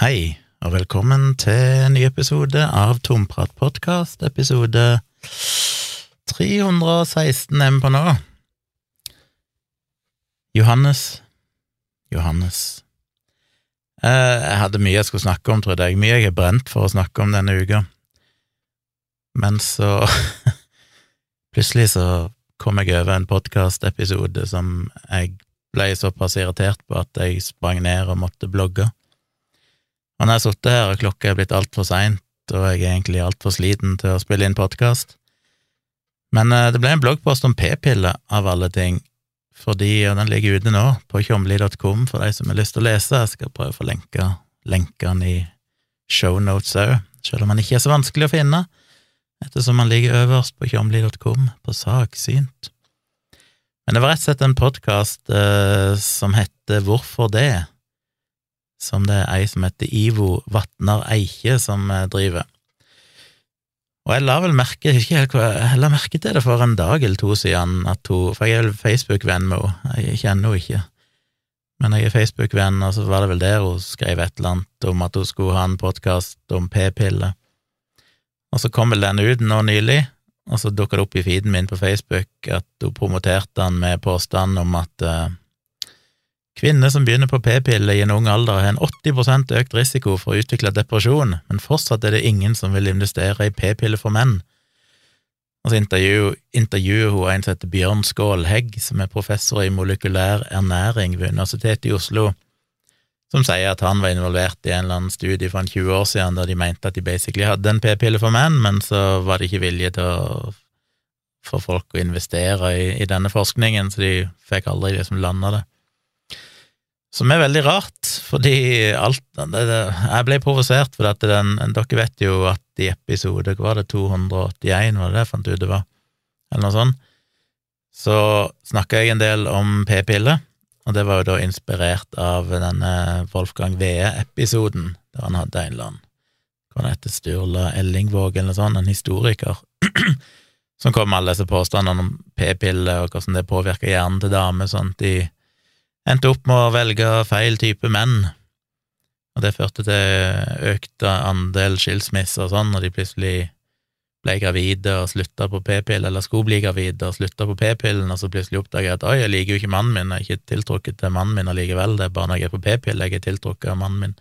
Hei, og velkommen til en ny episode av Tomprat podkast, episode 316 er på nå. Johannes, Johannes eh, Jeg hadde mye jeg skulle snakke om, trodde jeg, mye jeg er brent for å snakke om denne uka, men så Plutselig så kom jeg over en podkastepisode som jeg ble såpass irritert på at jeg sprang ned og måtte blogge. Og når jeg har sittet her, og klokka er blitt altfor seint, og jeg er egentlig altfor sliten til å spille inn podkast Men eh, det ble en bloggpost om p-piller, av alle ting, fordi, og den ligger ute nå, på tjomli.com for de som har lyst til å lese. Jeg skal prøve å få lenka lenkene i shownotes òg, selv om den ikke er så vanskelig å finne ettersom den ligger øverst på tjomli.com, på saksynt. Men det var rett og slett en podkast eh, som heter Hvorfor det?, som det er ei som heter Ivo Vatnar Eikje som eh, driver. Og jeg la vel merke helt la merke til det for en dag eller to siden, at hun, for jeg er vel Facebook-venn med henne, jeg kjenner henne ikke, men jeg er Facebook-venn, og så var det vel der hun skrev et eller annet om at hun skulle ha en podkast om p-piller. Og så kom vel den ut nå nylig, og så dukka det opp i feeden min på Facebook at hun promoterte den med påstand om at uh, kvinner som begynner på p-piller i en ung alder, har en 80 økt risiko for å utvikle depresjon, men fortsatt er det ingen som vil investere i p-piller for menn. Og så intervjuer, intervjuer hun en som heter Bjørn Skålhegg, som er professor i molekylær ernæring ved Universitetet i Oslo som sier at han var involvert i en eller annen studie for en 20 år siden der de mente at de basically hadde en p-pille for menn, men så var det ikke vilje til å få folk å investere i, i denne forskningen, så de fikk aldri liksom landa det. Som er veldig rart, fordi alt det, det, Jeg ble provosert, for at den Dere vet jo at i episode Hva var det, 281, var det det jeg fant ut det var? Eller noe sånt. Så snakka jeg en del om p-piller og det var jo da inspirert av denne Wolfgang Wee-episoden, der han hadde en eller annen hva heter, Sturla Ellingvåg eller noe sånt, en historiker, som kom med alle disse påstandene om p-piller og hvordan det påvirker hjernen til damer, sånt i endte opp med å velge feil type menn, og det førte til økt andel skilsmisser og sånn, når de plutselig ble gravide og slutta på p-pillen, eller skulle bli gravide og slutta på p-pillen, og så plutselig oppdaga jeg at oi, jeg liker jo ikke mannen min, jeg er ikke tiltrukket til mannen min allikevel, det er bare når jeg er på p-pille jeg er tiltrukket av mannen min.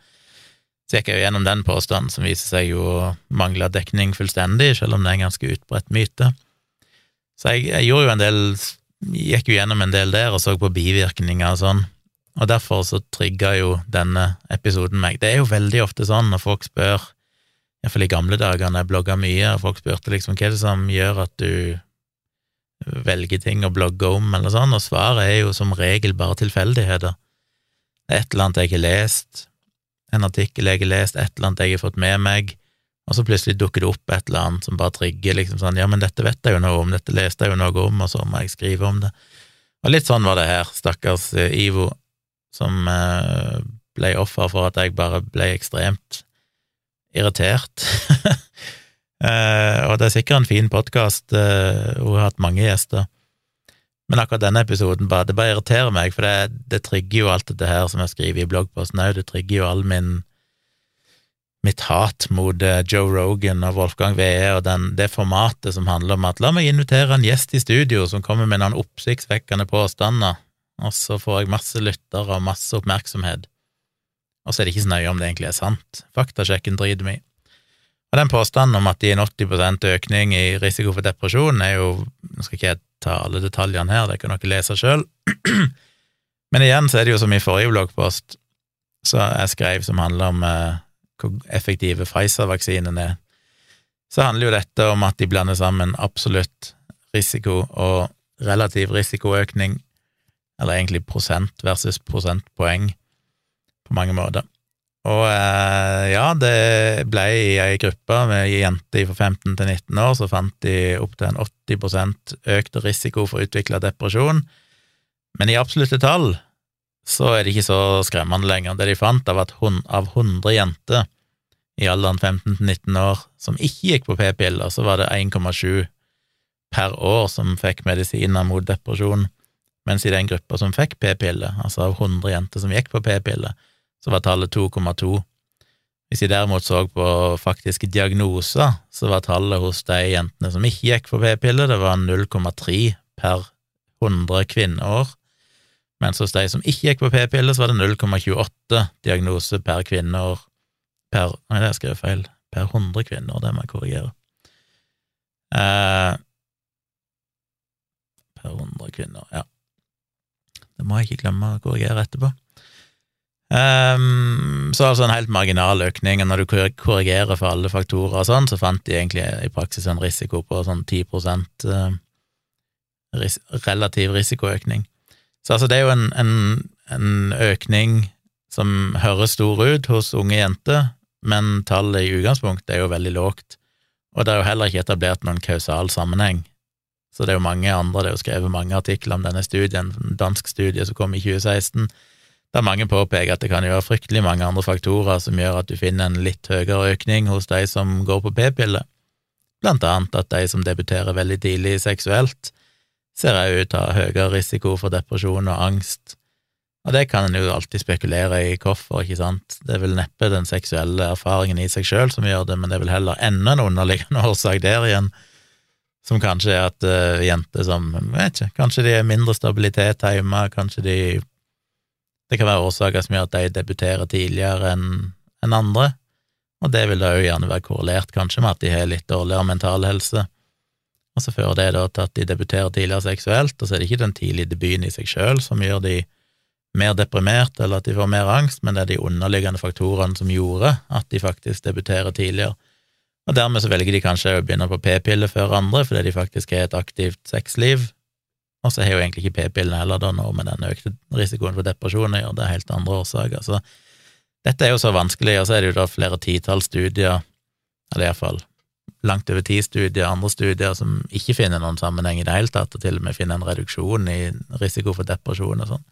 Så gikk jeg jo gjennom den påstanden, som viser seg jo å mangle dekning fullstendig, selv om det er en ganske utbredt myte. Så jeg, jeg gjorde jo en del, gikk jo gjennom en del der og så på bivirkninger og sånn, og derfor så trigga jo denne episoden meg. Det er jo veldig ofte sånn når folk spør Iallfall i gamle dager, når jeg blogga mye, og folk spurte liksom hva er det som gjør at du velger ting å blogge om, eller sånn, og svaret er jo som regel bare tilfeldigheter. Er et eller annet jeg har lest, en artikkel jeg har lest, et eller annet jeg har fått med meg, og så plutselig dukker det opp et eller annet som bare trigger liksom sånn, ja, men dette vet jeg jo noe om, dette leste jeg jo noe om, og så må jeg skrive om det. Og litt sånn var det her, stakkars eh, Ivo, som eh, ble offer for at jeg bare ble ekstremt irritert. uh, og det er sikkert en fin podkast, eh, hun har hatt mange gjester. Men akkurat denne episoden bare, det bare irriterer meg, for det, det trigger jo alt dette her som jeg skriver i bloggposten òg, det trigger jo all min mitt hat mot uh, Joe Rogan og Wolfgang Wee og den, det formatet som handler om at la meg invitere en gjest i studio som kommer med noen oppsiktsvekkende påstander, og så får jeg masse lyttere og masse oppmerksomhet og så er det ikke så nøye om det egentlig er sant. Faktasjekken driter i. Og den påstanden om at det er en 80% økning i risiko for depresjon, er jo Nå skal ikke jeg ta alle detaljene her, det kan dere lese sjøl. Men igjen så er det jo som i forrige bloggpost, så jeg skrev som handler om eh, hvor effektive Pfizer-vaksinen er, så handler jo dette om at de blander sammen absolutt risiko og relativ risikoøkning, eller egentlig prosent versus prosentpoeng, på mange måter. Og eh, ja, det ble i ei gruppe med jenter fra 15 til 19 år, så fant de opptil en 80 økt risiko for å utvikle depresjon. Men i absolutte tall så er det ikke så skremmende lenger. Det de fant av at av 100 jenter i alderen 15 til 19 år som ikke gikk på p-piller, så var det 1,7 per år som fikk medisiner mot depresjon, mens i den gruppa som fikk p-piller, altså av 100 jenter som gikk på p-piller, så var tallet 2,2. Hvis jeg derimot så på faktiske diagnoser, så var tallet hos de jentene som ikke gikk på p-piller, det var 0,3 per 100 kvinneår, mens hos de som ikke gikk på p-piller, så var det 0,28 diagnose per kvinner per Nei, det skrev jeg feil. Per 100 kvinner, det må jeg korrigere. Eh, per 100 kvinner, ja. Det må jeg ikke glemme å korrigere etterpå. Um, så altså en helt marginal økning, og når du korrigerer for alle faktorer og sånn, så fant de egentlig i praksis en risiko på sånn 10 uh, ris relativ risikoøkning. Så altså det er jo en, en, en, økning som høres stor ut hos unge jenter, men tallet i utgangspunktet er jo veldig lågt, og det er jo heller ikke etablert noen kausal sammenheng. Så det er jo mange andre, det er jo skrevet mange artikler om denne studien, en dansk studie som kom i 2016, der mange påpeker at det kan jo være fryktelig mange andre faktorer som gjør at du finner en litt høyere økning hos de som går på p-piller, blant annet at de som debuterer veldig tidlig seksuelt, ser jeg ut til å ha høyere risiko for depresjon og angst, og det kan en jo alltid spekulere i hvorfor, ikke sant, det er vel neppe den seksuelle erfaringen i seg sjøl som gjør det, men det er vel heller enda en underliggende årsak der igjen, som kanskje er at uh, jenter som, vet ikke, kanskje de er mindre stabilitet hjemme, kanskje de det kan være årsaker som gjør at de debuterer tidligere enn en andre, og det vil da òg gjerne være korrelert kanskje med at de har litt dårligere mental helse, og så fører det da til at de debuterer tidligere seksuelt, og så er det ikke den tidlige debuten i seg sjøl som gjør de mer deprimert eller at de får mer angst, men det er de underliggende faktorene som gjorde at de faktisk debuterer tidligere. Og dermed så velger de kanskje å begynne på p-piller før andre, fordi de faktisk har et aktivt sexliv, og så har jo egentlig ikke p-pillene heller da noe med den økte risikoen for depresjon å gjøre, det er helt andre årsaker. Så dette er jo så vanskelig, og så er det jo da flere titalls studier, eller iallfall langt over ti studier, andre studier som ikke finner noen sammenheng i det hele tatt, og til og med finner en reduksjon i risiko for depresjon og sånn.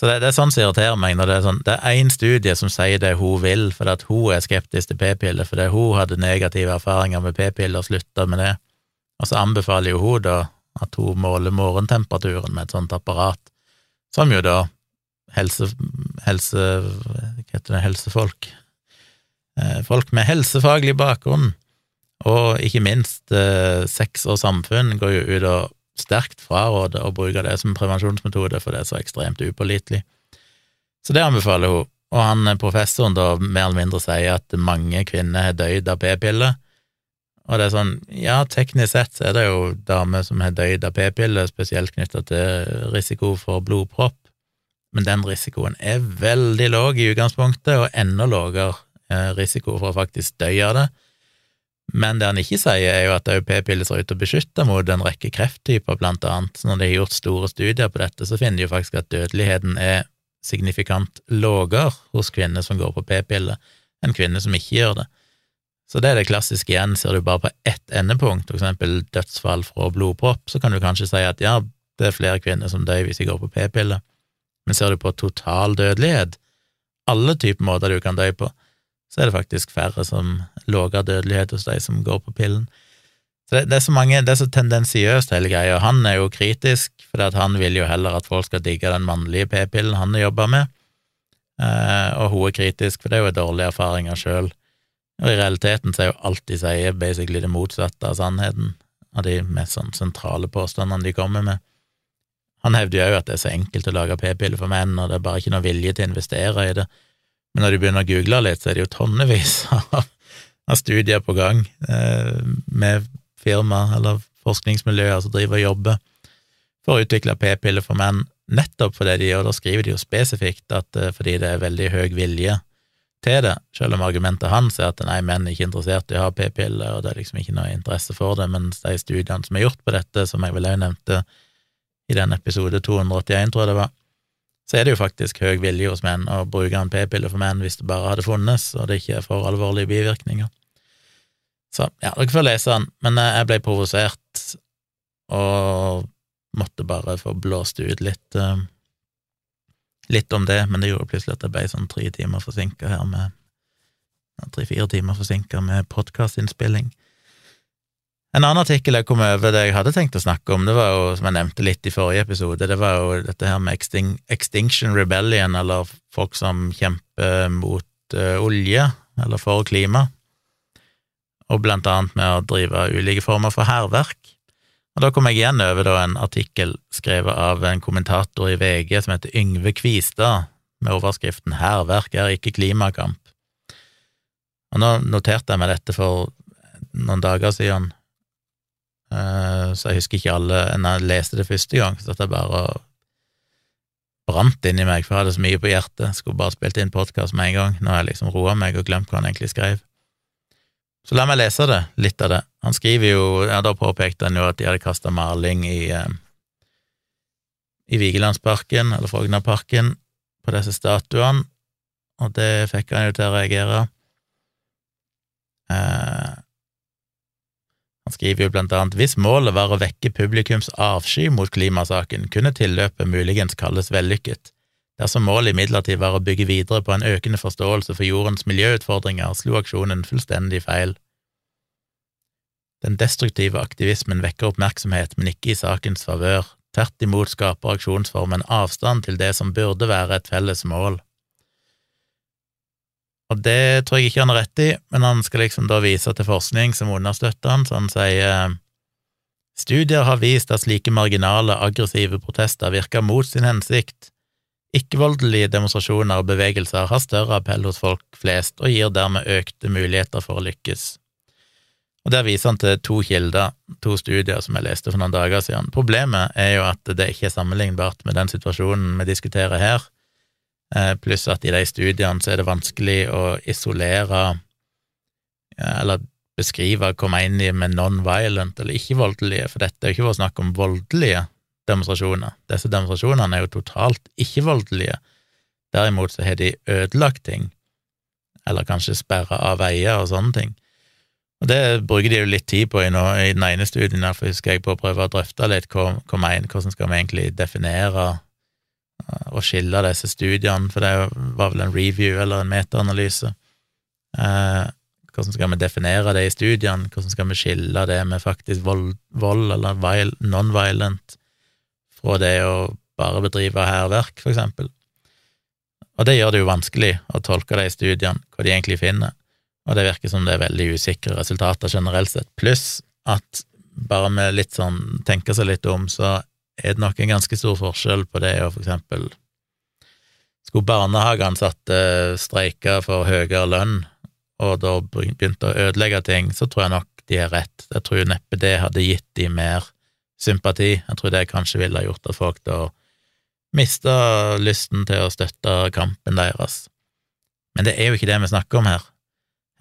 Så det, det, er sånn som irriterer meg, når det er sånn Det er én studie som sier det hun vil, fordi at hun er skeptisk til p-piller, fordi hun hadde negative erfaringer med p-piller og slutta med det, og så anbefaler jo hun da at hun måler morgentemperaturen med et sånt apparat, som jo da helse... helse hva heter det, helsefolk? Eh, Folk med helsefaglig bakgrunn, og ikke minst eh, sex og samfunn, går jo ut og sterkt fraråder å bruke det som prevensjonsmetode, for det er så ekstremt upålitelig. Så det anbefaler hun. Og han professoren da mer eller mindre sier at mange kvinner har dødd av p-piller, og det er sånn, ja, teknisk sett så er det jo damer som har dødd av p-piller, spesielt knytta til risiko for blodpropp, men den risikoen er veldig lav i utgangspunktet, og enda lavere eh, risiko for å faktisk dø av det. Men det han ikke sier, er jo at p-piller ser ut til å beskytte mot en rekke krefttyper, blant annet. Så når de har gjort store studier på dette, så finner de jo faktisk at dødeligheten er signifikant lavere hos kvinner som går på p-piller, enn kvinner som ikke gjør det. Så det er det klassiske igjen, ser du bare på ett endepunkt, for eksempel dødsfall fra blodpropp, så kan du kanskje si at ja, det er flere kvinner som dør hvis de går på p-piller, men ser du på total dødelighet, alle typer måter du kan dø på, så er det faktisk færre som lavere dødelighet hos de som går på pillen. Så det, det, er så mange, det er så tendensiøst, hele greia, han er jo kritisk, for han vil jo heller at folk skal digge den mannlige p-pillen han jobba med, eh, og hun er kritisk, for det er jo dårlige erfaringer sjøl. Og i realiteten så er jo alt de sier, basically det motsatte av sannheten, av de mest sånn sentrale påstandene de kommer med. Han hevder jo at det er så enkelt å lage p-piller for menn, og det er bare ikke noe vilje til å investere i det. Men når du begynner å google litt, så er det jo tonnevis av, av studier på gang eh, med firma eller forskningsmiljøer som driver og jobber for å utvikle p-piller for menn, nettopp fordi de, gjør da skriver de jo spesifikt at eh, fordi det er veldig høy vilje til det, selv om argumentet hans er at nei, menn er ikke interessert i å ha p-piller, og det er liksom ikke noe interesse for det, mens de studiene som er gjort på dette, som jeg vel òg nevnte i den episode 281, tror jeg det var, så er det jo faktisk høy vilje hos menn å bruke en p-pille for menn hvis det bare hadde funnes, og det ikke er for alvorlige bivirkninger. Så ja, dere får lese den, men eh, jeg ble provosert og måtte bare få blåst ut litt uh, litt om det, men det gjorde plutselig at jeg ble sånn tre timer forsinka her med Tre-fire timer forsinka med podkastinnspilling. En annen artikkel jeg kom over det jeg hadde tenkt å snakke om, det var jo, som jeg nevnte litt i forrige episode, det var jo dette her med Extinction Rebellion, eller folk som kjemper mot uh, olje, eller for klima, og blant annet med å drive ulike former for hærverk. Og Da kom jeg igjen over da, en artikkel skrevet av en kommentator i VG som heter Yngve Kvistad, med overskriften 'Hærverk er ikke klimakamp'. Og Nå noterte jeg meg dette for noen dager siden, så jeg husker ikke alle Når jeg leste det første gang, så satt jeg bare brant inni meg, for jeg hadde så mye på hjertet. Skulle bare spilt inn podkast med en gang. Nå har jeg liksom roa meg og glemt hva han egentlig skrev. Så la meg lese det, litt av det. Han skriver jo, ja, da påpekte han jo at de hadde kasta maling i eh, i Vigelandsparken, eller Frognerparken, på disse statuene, og det fikk han jo til å reagere. Eh, han skriver jo blant annet hvis målet var å vekke publikums avsky mot klimasaken, kunne tilløpet muligens kalles vellykket. Dersom målet imidlertid var å bygge videre på en økende forståelse for jordens miljøutfordringer, slo aksjonen fullstendig feil. Den destruktive aktivismen vekker oppmerksomhet, men ikke i sakens favør. Tvert imot skaper aksjonsformen avstand til det som burde være et felles mål. Og det tror jeg ikke han har rett i, men han skal liksom da vise til forskning som understøtter han, så han sier studier har vist at slike marginale, aggressive protester virker mot sin hensikt. Ikke-voldelige demonstrasjoner og bevegelser har større appell hos folk flest og gir dermed økte muligheter for å lykkes. Og Der viser han til to kilder, to studier som jeg leste for noen dager siden. Problemet er jo at det ikke er sammenlignbart med den situasjonen vi diskuterer her, Eh, pluss at i de studiene så er det vanskelig å isolere eller beskrive, hva inn i med non-violent eller ikke-voldelige, for dette er jo ikke for å snakke om voldelige demonstrasjoner. Disse demonstrasjonene er jo totalt ikke-voldelige. Derimot så har de ødelagt ting, eller kanskje sperra av veier og sånne ting. Og det bruker de jo litt tid på i, noe, i den ene studien, for husker jeg på å prøve å drøfte litt hva, hva hvordan skal vi egentlig definere å skille disse studiene, for det var vel en review eller en metaanalyse. Eh, hvordan skal vi definere det i studiene, hvordan skal vi skille det med faktisk vold, vold eller non-violent fra det å bare bedrive hærverk, for eksempel. Og det gjør det jo vanskelig å tolke de studiene, hva de egentlig finner, og det virker som det er veldig usikre resultater generelt sett, pluss at bare med litt sånn tenke seg litt om, så er det nok en ganske stor forskjell på det å for eksempel Skulle barnehageansatte streike for høyere lønn, og da begynte å ødelegge ting, så tror jeg nok de har rett. Jeg tror neppe det hadde gitt de mer sympati. Jeg tror det kanskje ville ha gjort at folk da mista lysten til å støtte kampen deres. Men det er jo ikke det vi snakker om her.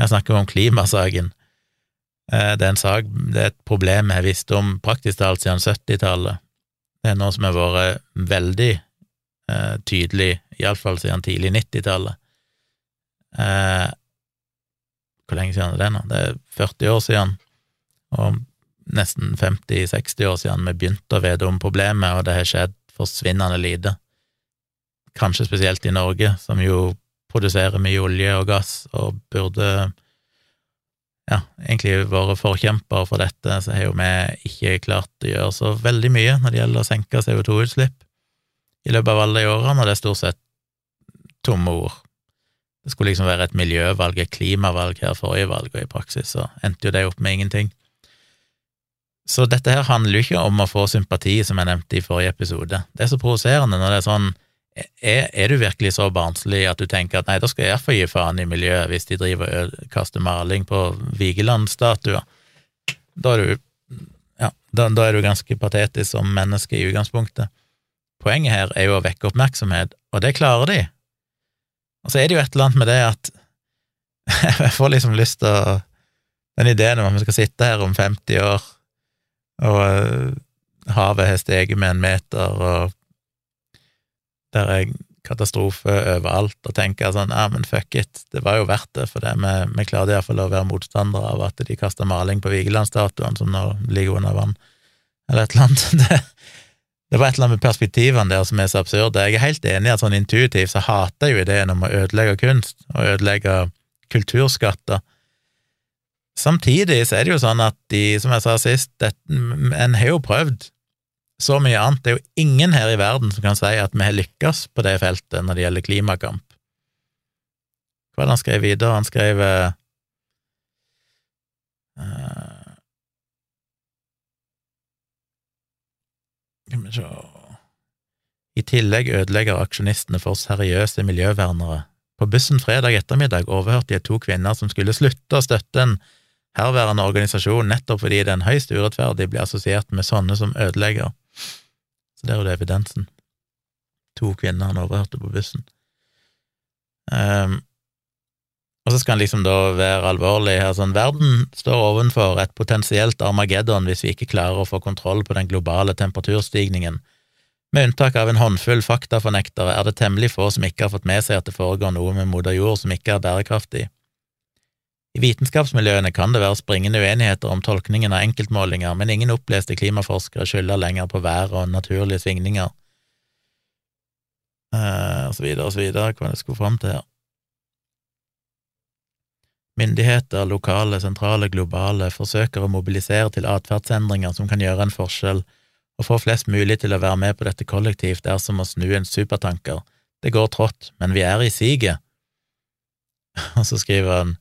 Her snakker vi om klimasaken. Eh, det er en sak, det er et problem vi har visst om praktisk talt siden 70-tallet. Det er noe som har vært veldig eh, tydelig, iallfall siden tidlig 90-tallet. Eh, hvor lenge siden er det nå? Det er 40 år siden, og nesten 50-60 år siden vi begynte å vite om problemet, og det har skjedd forsvinnende lite. Kanskje spesielt i Norge, som jo produserer mye olje og gass, og burde ja, egentlig vært forkjempere for dette, så har jo vi ikke klart å gjøre så veldig mye når det gjelder å senke CO2-utslipp i løpet av alle de årene, og det er stort sett tomme ord. Det skulle liksom være et miljøvalg, et klimavalg her forrige valg, og i praksis så endte jo det opp med ingenting. Så dette her handler jo ikke om å få sympati, som jeg nevnte i forrige episode. Det er så provoserende når det er sånn er, er, du virkelig så barnslig at du tenker at nei, da skal jeg iallfall gi faen i miljøet hvis de driver og kaster maling på Vigeland-statuer? Da er du ja, da, da, er du ganske patetisk som menneske i utgangspunktet. Poenget her er jo å vekke oppmerksomhet, og det klarer de. Og så er det jo et eller annet med det at jeg får liksom lyst til å Den ideen om at vi skal sitte her om 50 år, og havet har steget med en meter, og der er katastrofe overalt, og tenker sånn ja, men fuck it, det var jo verdt det, for det. Vi, vi klarte iallfall å være motstandere av at de kasta maling på Vigelandsstatuen som nå ligger under vann, eller et eller annet. Det, det var et eller annet med perspektivene der som er så absurde. Jeg er helt enig i at sånn intuitivt så hater jeg jo ideen om å ødelegge kunst, og ødelegge kulturskatter. Samtidig så er det jo sånn at de, som jeg sa sist, det, en har jo prøvd så mye annet. Det er jo ingen her i verden som kan si at vi har lykkes på det feltet når det gjelder klimakamp. Hva er det han skrev videre? Han skrev uh, Skal vi se I tillegg ødelegger aksjonistene for seriøse miljøvernere. På bussen fredag ettermiddag overhørte jeg to kvinner som skulle slutte å støtte en herværende organisasjon nettopp fordi den høyst urettferdig blir assosiert med sånne som ødelegger. Så det er jo det evidensen. To kvinner han overhørte på bussen. Um, og så skal han liksom da være alvorlig her, sånn verden står ovenfor et potensielt Armageddon hvis vi ikke klarer å få kontroll på den globale temperaturstigningen. Med unntak av en håndfull faktafornektere er det temmelig få som ikke har fått med seg at det foregår noe med moder jord som ikke er bærekraftig. I vitenskapsmiljøene kan det være springende uenigheter om tolkningen av enkeltmålinger, men ingen oppleste klimaforskere skylder lenger på vær og naturlige svingninger. Eh, og så videre og så videre, hva det skulle fram til her. Myndigheter, lokale, sentrale, globale, forsøker å mobilisere til atferdsendringer som kan gjøre en forskjell, og få flest mulig til å være med på dette kollektivt er som å snu en supertanker. Det går trått, men vi er i siget. Og så skriver han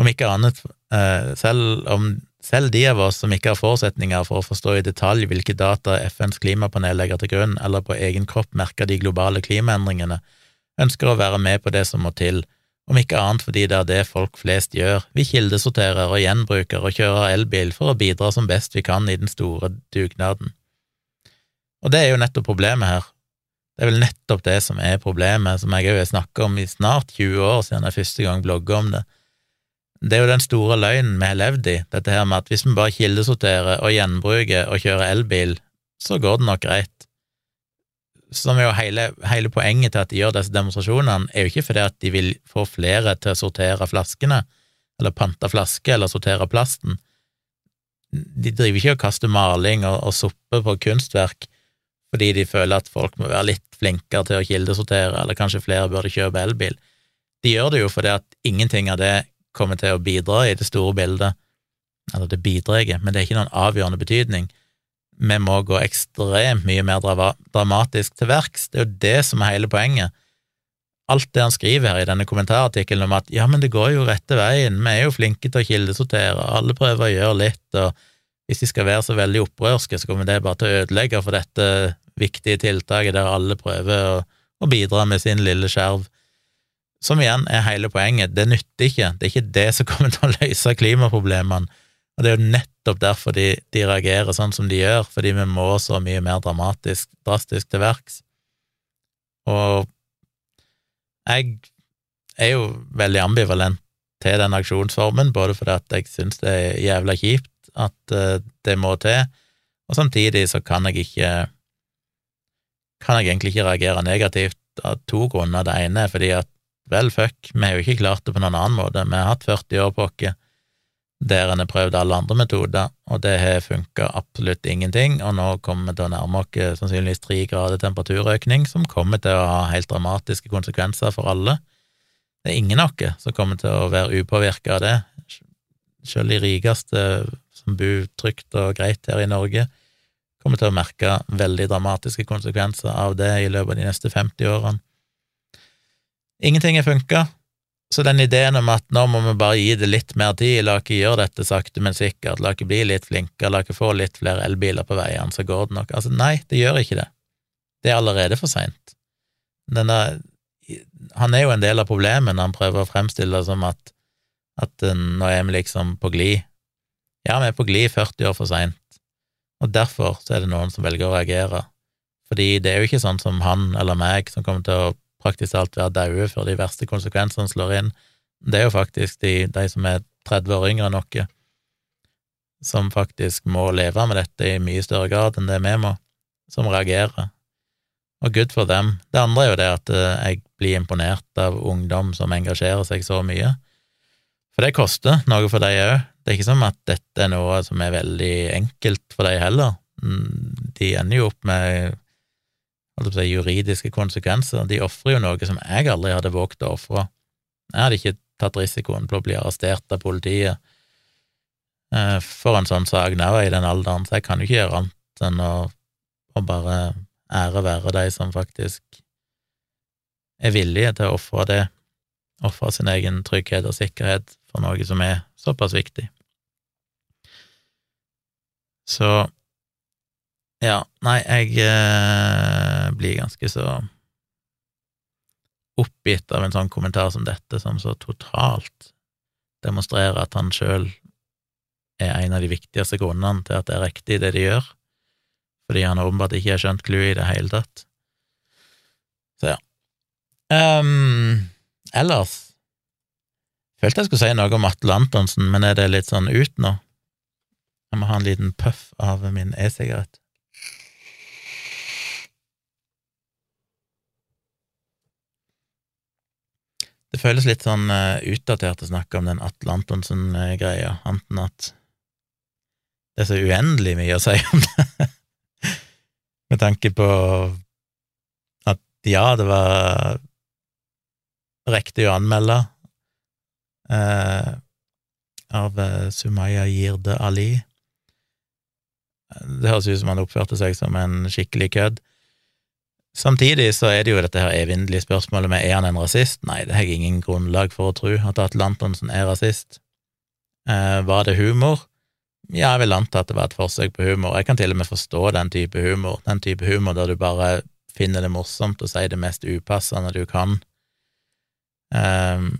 om ikke annet, eh, selv, om, selv de av oss som ikke har forutsetninger for å forstå i detalj hvilke data FNs klimapanel legger til grunn, eller på egen kropp merker de globale klimaendringene, ønsker å være med på det som må til, om ikke annet fordi det er det folk flest gjør, vi kildesorterer og gjenbruker og kjører elbil for å bidra som best vi kan i den store dugnaden. Og det er jo nettopp problemet her. Det er vel nettopp det som er problemet, som jeg òg har snakka om i snart 20 år siden jeg første gang blogga om det. Det er jo den store løgnen vi har levd i, dette her med at hvis vi bare kildesorterer og gjenbruker og kjører elbil, så går det nok greit. Som jo hele, hele poenget til at de gjør disse demonstrasjonene, er jo ikke fordi at de vil få flere til å sortere flaskene, eller pante flasker, eller sortere plasten. De driver ikke og kaster maling og, og suppe på kunstverk fordi de føler at folk må være litt flinkere til å kildesortere, eller kanskje flere burde kjøpe elbil. De gjør det jo fordi at ingenting av det kommer til å bidra i det store bildet. Eller det bidrar, men det er ikke noen avgjørende betydning. Vi må gå ekstremt mye mer dramatisk til verks. Det er jo det som er hele poenget. Alt det han skriver her i denne kommentarartikkelen om at ja, men det går jo rette veien, vi er jo flinke til å kildesortere, alle prøver å gjøre litt, og hvis de skal være så veldig opprørske, så kommer det bare til å ødelegge for dette viktige tiltaket der alle prøver å, å bidra med sin lille skjerv. Som igjen er hele poenget, det nytter ikke, det er ikke det som kommer til å løse klimaproblemene, og det er jo nettopp derfor de, de reagerer sånn som de gjør, fordi vi må så mye mer dramatisk, drastisk til verks. Og jeg er jo veldig ambivalent til den aksjonsformen, både fordi at jeg syns det er jævla kjipt at uh, det må til, og samtidig så kan jeg ikke kan jeg egentlig ikke reagere negativt av to grunner. Det ene er fordi at vel, fuck, vi har jo ikke klart det på noen annen måte, vi har hatt 40 år på oss der en har prøvd alle andre metoder, og det har funka absolutt ingenting, og nå kommer vi til å nærme oss sannsynligvis tre grader temperaturøkning, som kommer til å ha helt dramatiske konsekvenser for alle. Det er ingen av oss som kommer til å være upåvirka av det, selv de rikeste som bor trygt og greit her i Norge, kommer til å merke veldig dramatiske konsekvenser av det i løpet av de neste 50 årene. Ingenting har funka, så den ideen om at nå må vi bare gi det litt mer tid, la ikke gjøre dette sakte, men sikkert, la ikke bli litt flinkere, la ikke få litt flere elbiler på veiene, så går det nok. Altså, nei, det gjør ikke det. Det er allerede for seint. Han er jo en del av problemet når han prøver å fremstille det som at, at eh, nå er vi liksom på glid. Ja, vi er på glid 40 år for seint, og derfor så er det noen som velger å reagere. Fordi det er jo ikke sånn som han eller meg som kommer til å praktisk talt være daue før de verste konsekvensene slår inn. Det er jo faktisk de, de som er 30 år yngre enn oss, som faktisk må leve med dette i mye større grad enn det vi må, som reagerer. Og good for dem. Det andre er jo det at eh, jeg blir imponert av ungdom som engasjerer seg så mye. For det koster noe for dem òg. Det er ikke som at dette er noe som er veldig enkelt for dem heller. Mm, de ender jo opp med si, juridiske konsekvenser. De ofrer jo noe som jeg aldri hadde våget å ofre. Jeg hadde ikke tatt risikoen på å bli arrestert av politiet eh, for en sånn sak nå i den alderen, så jeg kan jo ikke gjøre annet enn å, å bare ære være de som faktisk er villige til å ofre det ofre sin egen trygghet og sikkerhet for noe som er såpass viktig. Så ja, nei, jeg eh, blir ganske så oppgitt av en sånn kommentar som dette, som så totalt demonstrerer at han sjøl er en av de viktigste grunnene til at det er riktig, det de gjør, fordi han åpenbart ikke har skjønt clouet i det hele tatt. Så ja. Um, ellers følte jeg skulle si noe om Atle Antonsen, men er det litt sånn ut nå? Jeg må ha en liten puff av min e-sigarett. Føles litt sånn uh, utdatert å snakke om den Atle Antonsen-greia, anten at det er så uendelig mye å si om det, med tanke på at ja, det var riktig å anmelde uh, av uh, Sumaya Girde Ali. Det høres ut som han oppførte seg som en skikkelig kødd. Samtidig så er det jo dette her evinnelige spørsmålet med er han en rasist? Nei, det har jeg ingen grunnlag for å tro, at Atle Antonsen er rasist. Eh, var det humor? Ja, jeg vil anta at det var et forsøk på humor. Jeg kan til og med forstå den type humor, den type humor der du bare finner det morsomt og sier det mest upassende du kan, eh,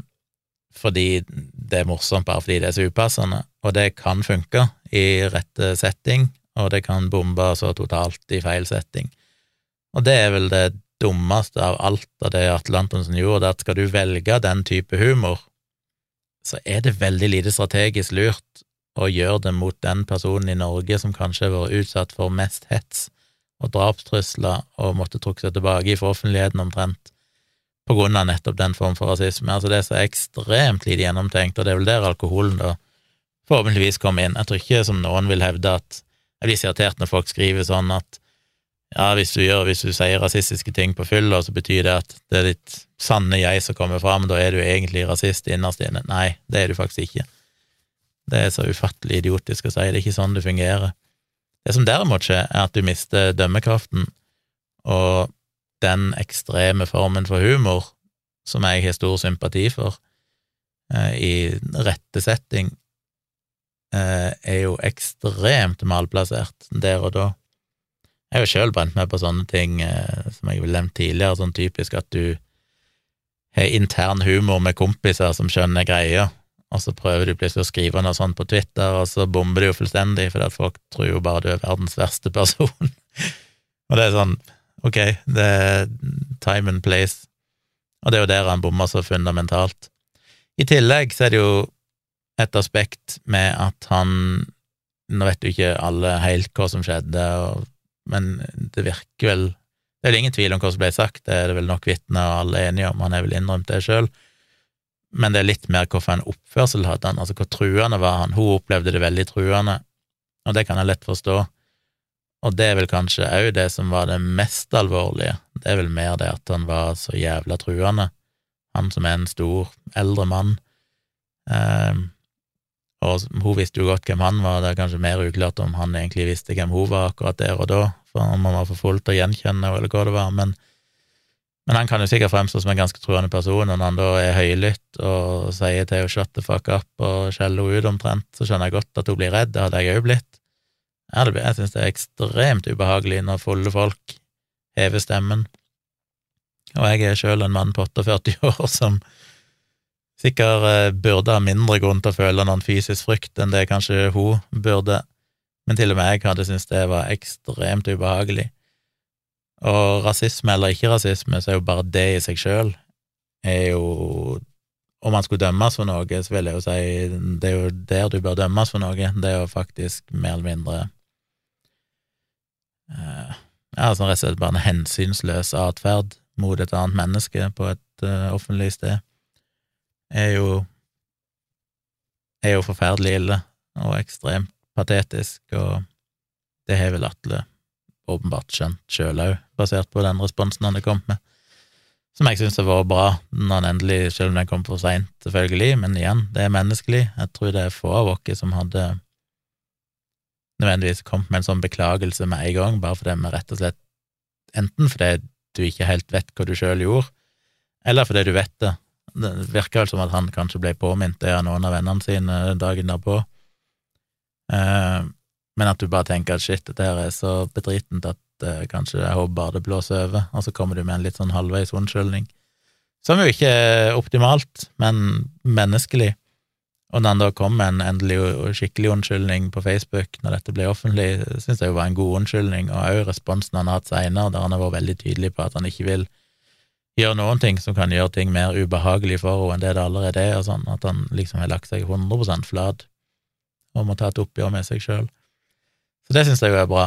fordi det er morsomt bare fordi det er så upassende, og det kan funke i rette setting, og det kan bombe så totalt i feil setting. Og det er vel det dummeste av alt av det Atle Antonsen gjorde, det at skal du velge den type humor, så er det veldig lite strategisk lurt å gjøre det mot den personen i Norge som kanskje har vært utsatt for mest hets og drapstrusler og måtte trukke seg tilbake fra offentligheten omtrent, på grunn av nettopp den form for rasisme. Altså, det er så ekstremt lite gjennomtenkt, og det er vel der alkoholen da forhåpentligvis kommer inn. Jeg tror ikke, som noen vil hevde, at jeg blir irritert når folk skriver sånn at ja, hvis du, gjør, hvis du sier rasistiske ting på fylla, så betyr det at det er ditt sanne jeg som kommer fram, da er du egentlig rasist innerst inne. Nei, det er du faktisk ikke. Det er så ufattelig idiotisk å si, det er ikke sånn det fungerer. Det som derimot skjer, er at du mister dømmekraften, og den ekstreme formen for humor som jeg har stor sympati for, eh, i rette setting, eh, er jo ekstremt malplassert der og da. Jeg har jo sjøl brent meg på sånne ting eh, som jeg har nevnt tidligere, sånn typisk at du har intern humor med kompiser som skjønner greia, og så prøver du plutselig å skrive noe sånt på Twitter, og så bomber det jo fullstendig, fordi at folk tror jo bare du er verdens verste person. og det er sånn, ok, det er time and place, og det er jo der han bommer så fundamentalt. I tillegg så er det jo et aspekt med at han Nå vet jo ikke alle helt hva som skjedde, og men det virker vel Det er vel ingen tvil om hva som ble sagt, det er det vel nok vitner og alle er enige om, han er vel innrømt det sjøl, men det er litt mer hvorfor en oppførsel hadde han, altså hvor truende var han, hun opplevde det veldig truende, og det kan jeg lett forstå, og det er vel kanskje òg det som var det mest alvorlige, det er vel mer det at han var så jævla truende, han som er en stor, eldre mann, eh, og hun visste jo godt hvem han var, det er kanskje mer uklart om han egentlig visste hvem hun var akkurat der og da, for om han var for full til å gjenkjenne eller hva det var, men, men han kan jo sikkert fremstå som en ganske truende person, og når han da er høylytt og sier til henne 'shut the fuck up' og skjeller henne ut omtrent, så skjønner jeg godt at hun blir redd, det hadde jeg òg blitt. Jeg, synes det er ekstremt ubehagelig når fulle folk hever stemmen, og jeg er sjøl en mann på 48 år som sikkert eh, burde ha mindre grunn til å føle noen fysisk frykt enn det kanskje hun burde, men til og med jeg hadde syntes det var ekstremt ubehagelig. Og rasisme eller ikke rasisme, så er jo bare det i seg sjøl er jo Om man skulle dømmes for noe, så vil jeg jo si det er jo der du bør dømmes for noe, det er jo faktisk mer eller mindre uh, Ja, sånn rett og slett bare en hensynsløs atferd mot et annet menneske på et uh, offentlig sted er jo er jo forferdelig ille og ekstremt patetisk, og det har vel Atle åpenbart skjønt sjøl òg, basert på den responsen han har kommet med, som jeg syns har vært bra når han endelig, selv om den kom for seint, selvfølgelig, men igjen, det er menneskelig. Jeg tror det er få av oss som hadde nødvendigvis kommet med en sånn beklagelse med en gang, bare fordi vi rett og slett Enten fordi du ikke helt vet hva du sjøl gjorde, eller fordi du vet det, Det virka vel som at han kanskje ble påminnet det av noen av vennene sine dagen derpå. Eh, men at du bare tenker at shit, dette her er så bedritent at eh, kanskje jeg håper bare det blåser over, og så kommer du med en litt sånn halvveis unnskyldning. Som jo ikke er optimalt, men menneskelig. Og når han da kom med en endelig og skikkelig unnskyldning på Facebook når dette ble offentlig, syns jeg jo var en god unnskyldning, og òg responsen han har hatt seinere, der han har vært veldig tydelig på at han ikke vil gjøre noen ting som kan gjøre ting mer ubehagelig for henne enn det det allerede er, og sånn, at han liksom har lagt seg 100 flat og må ta et oppgjør med seg sjøl. Så det syns jeg jo er bra.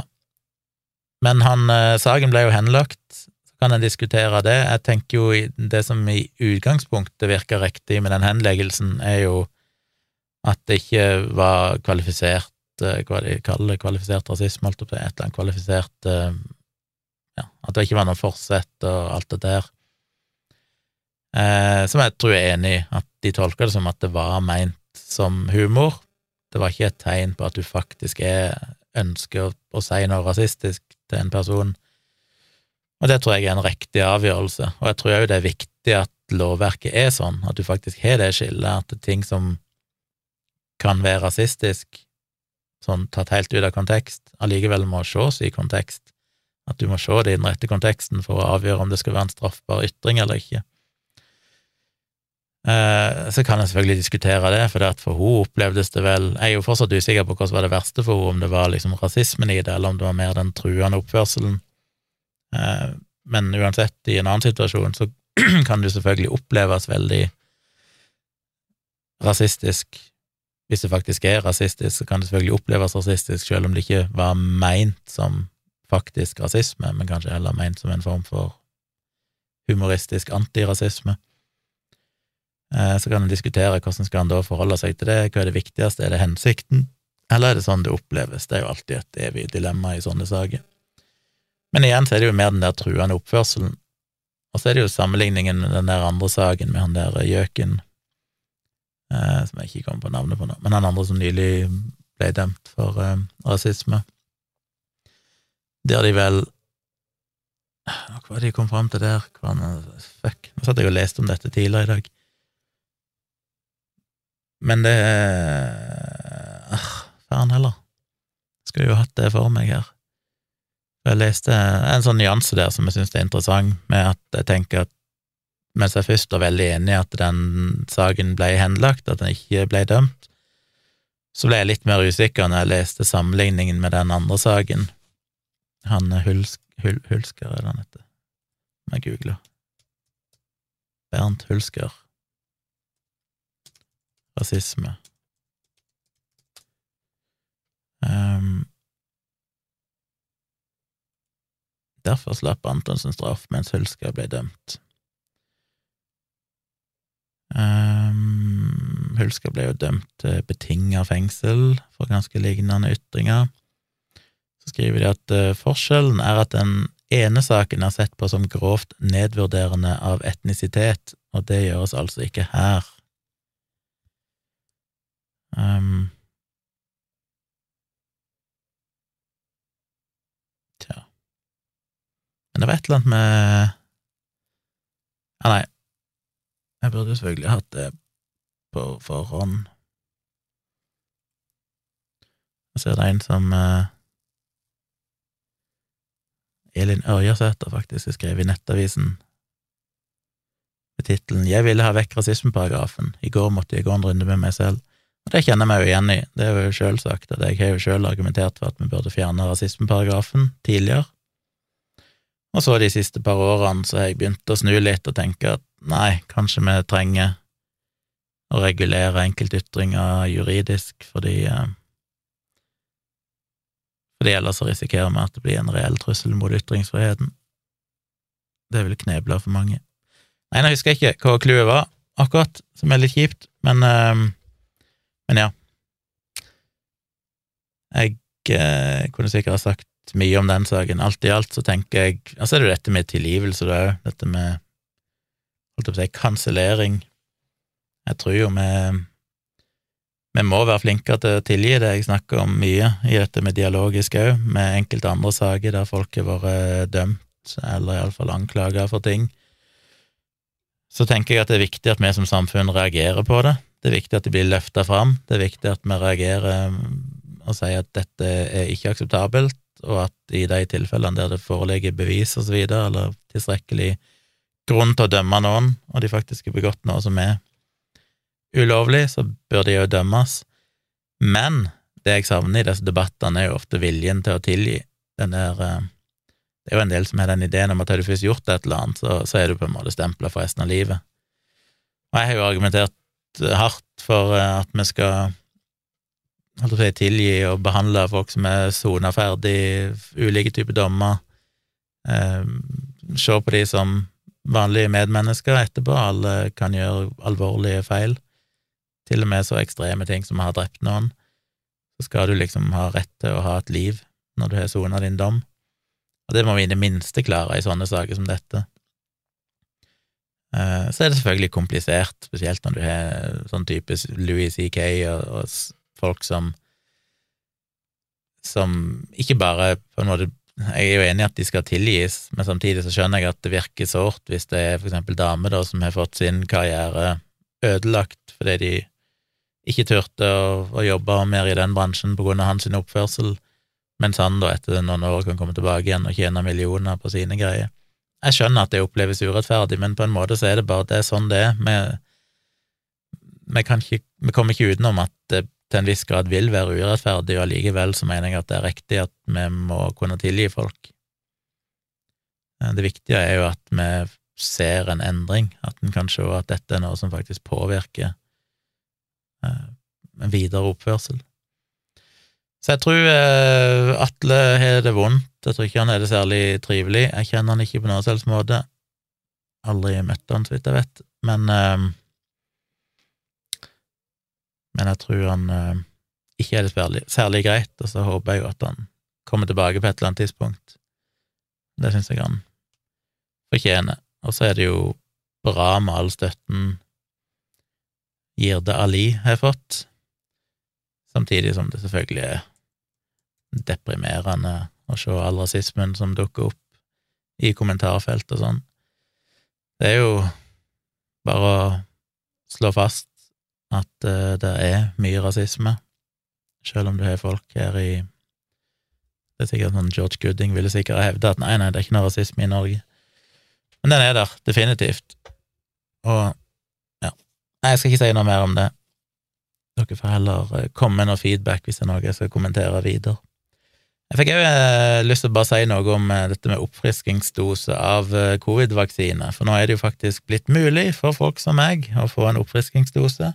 Men han, eh, saken ble jo henlagt, så kan en diskutere det. Jeg tenker jo det som i utgangspunktet virker riktig med den henleggelsen, er jo at det ikke var kvalifisert eh, hva de kaller det, kvalifisert rasisme, holdt opp til, et eller annet kvalifisert eh, ja, At det ikke var noe forsett og alt det der. Eh, som jeg tror jeg er enig i, at de tolker det som at det var meint som humor. Det var ikke et tegn på at du faktisk er, ønsker å, si noe rasistisk til en person. Og det tror jeg er en riktig avgjørelse, og jeg tror òg det er viktig at lovverket er sånn, at du faktisk har det skillet, at det er ting som kan være rasistisk, sånn tatt helt ut av kontekst, allikevel må ses i kontekst, at du må se det i den rette konteksten for å avgjøre om det skal være en straffbar ytring eller ikke. Eh, så kan jeg selvfølgelig diskutere det, for det at for hun opplevdes det vel Jeg er jo fortsatt usikker på hva som var det verste for henne, om det var liksom rasismen i det, eller om det var mer den truende oppførselen. Eh, men uansett, i en annen situasjon så kan det selvfølgelig oppleves veldig rasistisk hvis det faktisk er rasistisk, så kan det selvfølgelig oppleves rasistisk, selv om det ikke var meint som faktisk rasisme, men kanskje heller meint som en form for humoristisk antirasisme. Eh, så kan en diskutere hvordan skal en da forholde seg til det, hva er det viktigste, er det hensikten, eller er det sånn det oppleves? Det er jo alltid et evig dilemma i sånne saker. Men igjen så er det jo mer den der truende oppførselen, og så er det jo sammenligningen med den der andre saken med han der gjøken eh, som jeg ikke kommer på navnet på nå, men han andre som nylig ble dømt for eh, rasisme. Der de vel Hva var det de kom fram til der? Hva, fuck, nå satt jeg og leste om dette tidligere i dag. Men det ah, Faen heller. Skulle jo hatt det for meg her. Jeg leste en sånn nyanse der som jeg syns er interessant, med at jeg tenker at mens jeg først var veldig enig i at den saken ble henlagt, at den ikke ble dømt, så ble jeg litt mer usikker når jeg leste sammenligningen med den andre saken. Han Hulsk, Hul, Hulsker, er det han heter? Må jeg google. Bernt Hulsker. Rasisme. Um, derfor slapp Antonsen straff, mens Hulska ble dømt. Um, Hulska ble jo dømt til betinga fengsel for ganske lignende ytringer. Så skriver de at uh, forskjellen er at den ene saken er sett på som grovt nedvurderende av etnisitet, og det gjøres altså ikke her. Um, tja Men det var et eller annet med Ja, nei, jeg burde jo selvfølgelig hatt det på forhånd. Jeg ser det er en som uh, Elin Ørjasæter faktisk har skrevet i Nettavisen med tittelen 'Jeg ville ha vekk rasismeparagrafen'. I går måtte jeg gå en runde med meg selv. Det kjenner meg jo igjen i. Det er jo sjølsagt at jeg har jo sjøl argumentert for at vi burde fjerne rasismeparagrafen tidligere. Og så de siste par årene så har jeg begynt å snu litt og tenke at nei, kanskje vi trenger å regulere enkeltytringer juridisk, fordi eh, fordi ellers så risikerer vi at det blir en reell trussel mot ytringsfriheten. Det vil kneble for mange. Nei, nå husker jeg ikke hva clouet var, akkurat, som er litt kjipt, men øh, Men ja. Jeg eh, kunne sikkert ha sagt mye om den saken. Alt i alt så tenker jeg Altså er det jo dette med tilgivelse, det òg. Dette med holdt jeg på å si kansellering. Jeg tror jo vi vi må være flinkere til å tilgi det. Jeg snakker om mye i dette med dialogisk òg, med enkelte andre saker der folk har vært dømt, eller iallfall anklaga for ting. så tenker jeg at det er viktig at vi som samfunn reagerer på det. Det er viktig at de blir løfta fram. Det er viktig at vi reagerer og sier at dette er ikke akseptabelt, og at i de tilfellene der det foreligger bevis videre, eller tilstrekkelig grunn til å dømme noen, og de faktisk har begått noe som er ulovlig, så bør de jo dømmes. Men det jeg savner i disse debattene, er jo ofte viljen til å tilgi. Den der eh, Det er jo en del som har den ideen om at har du først gjort et eller annet, så, så er du på en måte stempla for resten av livet. Og jeg har jo argumentert hardt for eh, at vi skal si, tilgi og behandle folk som er sona ferdig, ulike typer dommer, eh, se på de som vanlige medmennesker etterpå, alle kan gjøre alvorlige feil, til og med så ekstreme ting som å ha drept noen, så skal du liksom ha rett til å ha et liv når du har sona din dom, og det må vi i det minste klare i sånne saker som dette. Eh, så er det selvfølgelig komplisert, spesielt når du har sånn type Louis C.K. og, og folk som som ikke bare på en måte Jeg er jo enig i at de skal tilgis, men samtidig så skjønner jeg at det virker sårt hvis det er for eksempel damer da som har fått sin karriere ødelagt fordi de ikke turte å, å jobbe mer i den bransjen på grunn av hans oppførsel, mens han da etter noen år kan komme tilbake igjen og tjene millioner på sine greier. Jeg skjønner at det oppleves urettferdig, men på en måte så er det bare det er sånn det er. Vi, vi, ikke, vi kommer ikke utenom at det til en viss grad vil være urettferdig, og allikevel så mener jeg at det er riktig at vi må kunne tilgi folk. Eh, det viktige er jo at vi ser en endring, at en kan se at dette er noe som faktisk påvirker eh, en videre oppførsel. Så jeg tror eh, Atle har det vondt, jeg tror ikke han er det særlig trivelig, jeg kjenner han ikke på noen selvs måte, aldri møtt han, så vidt jeg vet, men men jeg tror han øh, ikke er det særlig, særlig, greit, og så håper jeg jo at han kommer tilbake på et eller annet tidspunkt. Det syns jeg han fortjener. Og så er det jo bra med all støtten Girde Ali har fått, samtidig som det selvfølgelig er deprimerende å se all rasismen som dukker opp i kommentarfelt og sånn. Det er jo bare å slå fast at uh, det er mye rasisme, selv om du har folk her i Det er sikkert sånn George Gooding ville sikkert hevde at nei, nei, det er ikke noe rasisme i Norge. Men den er der, definitivt. Og ja, nei, jeg skal ikke si noe mer om det. Dere får heller eh, komme med noe feedback hvis det er noe jeg skal kommentere videre. Jeg fikk òg eh, lyst til å bare si noe om eh, dette med oppfriskingsdose av eh, covid-vaksine, for nå er det jo faktisk blitt mulig for folk som meg å få en oppfriskingsdose.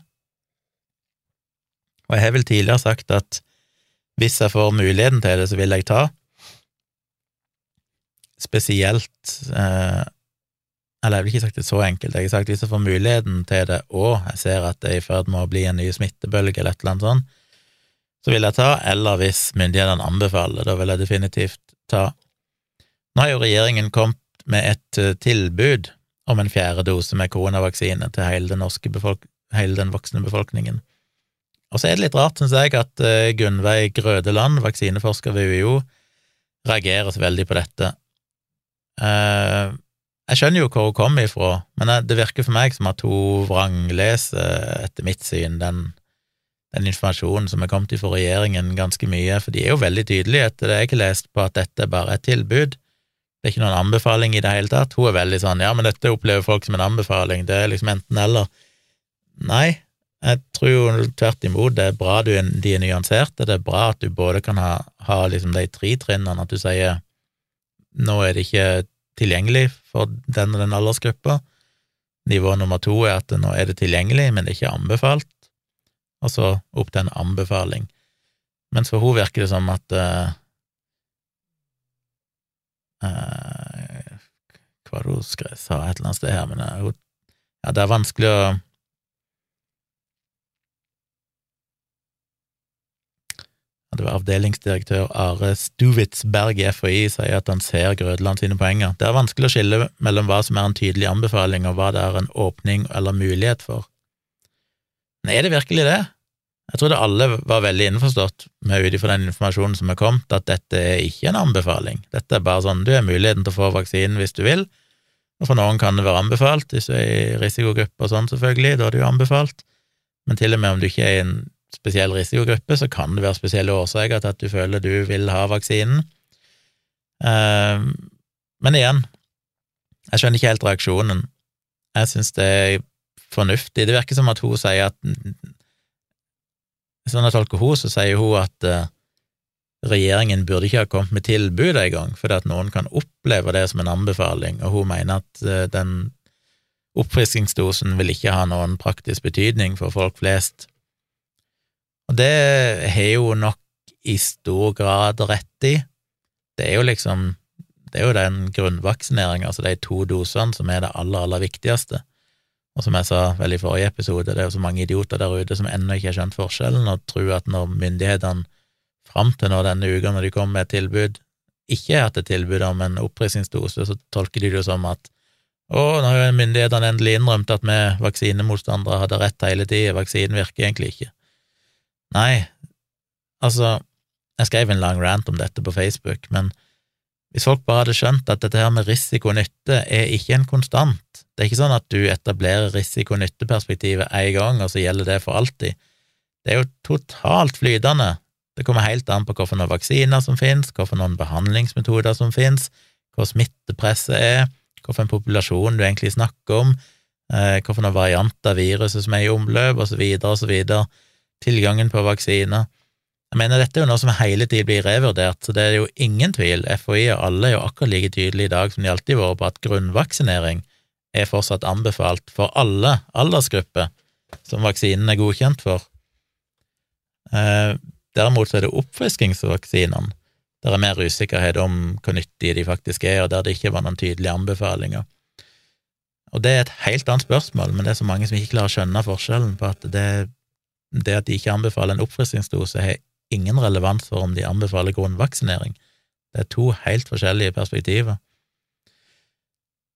Og jeg har vel tidligere sagt at hvis jeg får muligheten til det, så vil jeg ta. Spesielt eh, Eller jeg vil ikke sagt det så enkelt, jeg har sagt hvis jeg får muligheten til det, og jeg ser at det er i ferd med å bli en ny smittebølge eller et eller annet sånt, så vil jeg ta, eller hvis myndighetene anbefaler, da vil jeg definitivt ta. Nå har jo regjeringen kommet med et eh, tilbud om en fjerde dose med koronavaksine til hele den, hele den voksne befolkningen. Og så er det litt rart, syns jeg, at uh, Gunnveig Grødeland, vaksineforsker ved UiO, reagerer så veldig på dette. Uh, jeg skjønner jo hvor hun kommer ifra, men det virker for meg som at hun vrangleser, etter mitt syn, den, den informasjonen som er kommet fra regjeringen ganske mye, for de er jo veldig tydelige etter det jeg har lest, på at dette bare er et tilbud. Det er ikke noen anbefaling i det hele tatt. Hun er veldig sånn ja, men dette opplever folk som en anbefaling, det er liksom enten eller. Nei, jeg tror jo tvert imot det er bra du, de er nyanserte, det er bra at du både kan ha, ha liksom de tre trinnene, at du sier nå er det ikke tilgjengelig for den og den aldersgruppa. Nivå nummer to er at nå er det tilgjengelig, men det er ikke anbefalt, og så opp til en anbefaling. Mens for henne virker det som at uh, Hva var det hun sa et eller annet sted her, men uh, ja, det er vanskelig å det var avdelingsdirektør Are Stuvitsberg i FHI sier at han ser Grødland sine poenger. Det er vanskelig å skille mellom hva som er en tydelig anbefaling, og hva det er en åpning eller mulighet for. Men er det virkelig det? Jeg trodde alle var veldig innforstått med ut ifra den informasjonen som er kommet, at dette er ikke en anbefaling. Dette er bare sånn du har muligheten til å få vaksinen hvis du vil, Og for noen kan det være anbefalt, hvis du er i risikogruppe og sånn, selvfølgelig, da er det jo anbefalt. Men til og med om du ikke er i en spesiell risikogruppe, så kan det være spesielle årsaker til at du føler du vil ha vaksinen. Uh, men igjen, jeg skjønner ikke helt reaksjonen. Jeg syns det er fornuftig. Det virker som at hun sier at Sånn jeg tolker hun, så sier hun at uh, regjeringen burde ikke ha kommet med tilbud engang, fordi at noen kan oppleve det som en anbefaling, og hun mener at uh, den oppfriskingsdosen vil ikke ha noen praktisk betydning for folk flest. Og det har hun nok i stor grad rett i. Det er jo liksom det er jo den grunnvaksineringa, altså de to dosene, som er det aller, aller viktigste. Og som jeg sa vel i forrige episode, det er jo så mange idioter der ute som ennå ikke har skjønt forskjellen, og tror at når myndighetene fram til nå denne uka, når de kommer med et tilbud, ikke har hatt et tilbud om en opprisingsdose, så tolker de det jo som at å, nå har jo myndighetene endelig innrømt at vi vaksinemotstandere hadde rett hele tida, vaksinen virker egentlig ikke. Nei, altså, jeg skrev en lang rant om dette på Facebook, men hvis folk bare hadde skjønt at dette her med risiko og nytte er ikke en konstant, det er ikke sånn at du etablerer risiko-nytte-perspektivet én gang, og så gjelder det for alltid. Det er jo totalt flytende. Det kommer helt an på hvilke vaksiner som finnes, hvilke behandlingsmetoder som finnes, hvor smittepresset er, hvilken populasjon du egentlig snakker om, eh, hvilke varianter av viruset som er i omløp, så videre, tilgangen på vaksiner. Jeg mener, dette er jo noe som hele tiden blir revurdert, så det er jo ingen tvil, FHI og alle er jo akkurat like tydelige i dag som de alltid har vært på at grunnvaksinering er fortsatt anbefalt for alle aldersgrupper som vaksinen er godkjent for. Eh, derimot så er det oppfriskingsvaksinene der er mer usikkerhet om hvor nyttige de faktisk er, og der det ikke var noen tydelige anbefalinger. Og det er et helt annet spørsmål, men det er så mange som ikke klarer å skjønne forskjellen på at det, det at de ikke anbefaler en oppfriskingsdose, har ingen relevans for om de anbefaler grunnvaksinering. Det er to helt forskjellige perspektiver.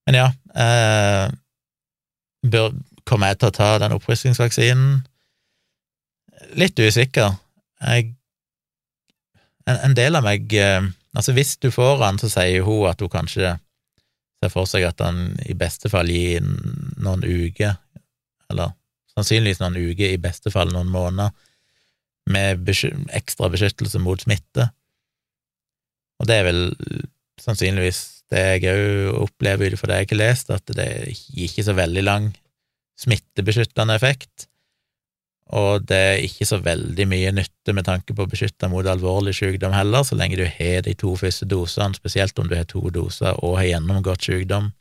Men ja, eh, bør, kommer jeg til å ta den oppfriskningsvaksinen? Litt usikker. Jeg, en, en, del av meg eh, Altså, hvis du får den, så sier hun at hun kanskje ser for seg at den i beste fall gir noen uker, eller sannsynligvis noen uker, i beste fall noen måneder, med ekstra beskyttelse mot smitte. Og det er vel sannsynligvis det jeg òg opplever ut ifra det jeg har lest, at det gir ikke så veldig lang smittebeskyttende effekt, og det er ikke så veldig mye nytte med tanke på å beskytte mot alvorlig sykdom heller, så lenge du har de to første dosene, spesielt om du har to doser og har gjennomgått sykdom,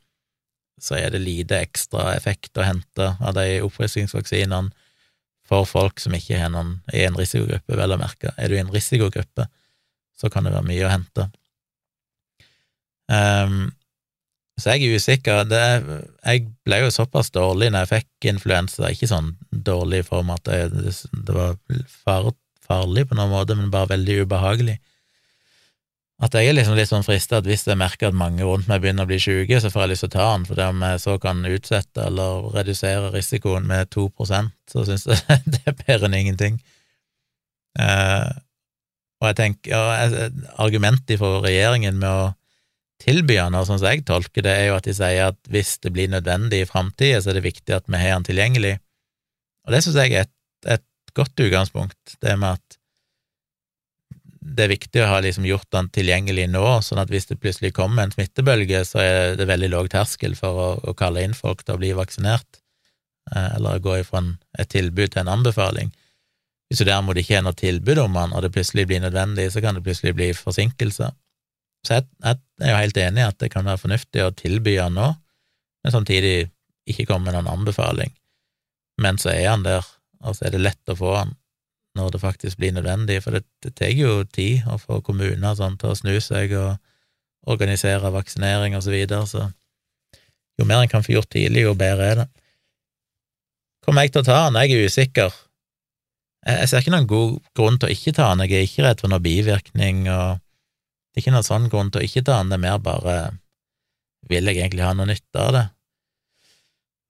så er det lite ekstra effekt å hente av de oppfriskingsvaksinene for folk som ikke er, noen, i en risikogruppe, vel å merke. Er du i en risikogruppe, så kan det være mye å hente. Um, så jeg er usikker. Det, jeg ble jo såpass dårlig når jeg fikk influensa, ikke sånn dårlig i form at det, det var far, farlig på noen måte, men bare veldig ubehagelig at jeg er liksom litt sånn frista at hvis jeg merker at mange rundt meg begynner å bli syke, så får jeg lyst til å ta den, for om jeg så kan utsette eller redusere risikoen med to prosent, så syns jeg det er bedre enn ingenting. Eh, og jeg tenker, ja, Argumentet for regjeringen med å tilby den, og sånn som jeg tolker det, er jo at de sier at hvis det blir nødvendig i framtida, så er det viktig at vi har den tilgjengelig. Og det syns jeg er et, et godt utgangspunkt, det med at det er viktig å ha liksom gjort den tilgjengelig nå, sånn at hvis det plutselig kommer en smittebølge, så er det veldig lav terskel for å, å, kalle inn folk til å bli vaksinert, eh, eller gå ifra et tilbud til en anbefaling. Hvis du derimot ikke har noe tilbud om den, og det plutselig blir nødvendig, så kan det plutselig bli forsinkelser. Så jeg, jeg er jo helt enig i at det kan være fornuftig å tilby den nå, men samtidig ikke komme med noen anbefaling. Men så er han der, og så er det lett å få han når det faktisk blir nødvendig, for det, det tar jo tid å få kommuner sånn, til å snu seg og organisere vaksinering og så videre, så jo mer en kan få gjort tidlig, jo bedre er det. Kommer jeg til å ta den? Jeg er usikker. Jeg, jeg ser ikke noen god grunn til å ikke ta den, jeg er ikke redd for noen bivirkning, og det er ikke noen sånn grunn til å ikke ta den, det er mer bare vil jeg egentlig ha noe nytte av det?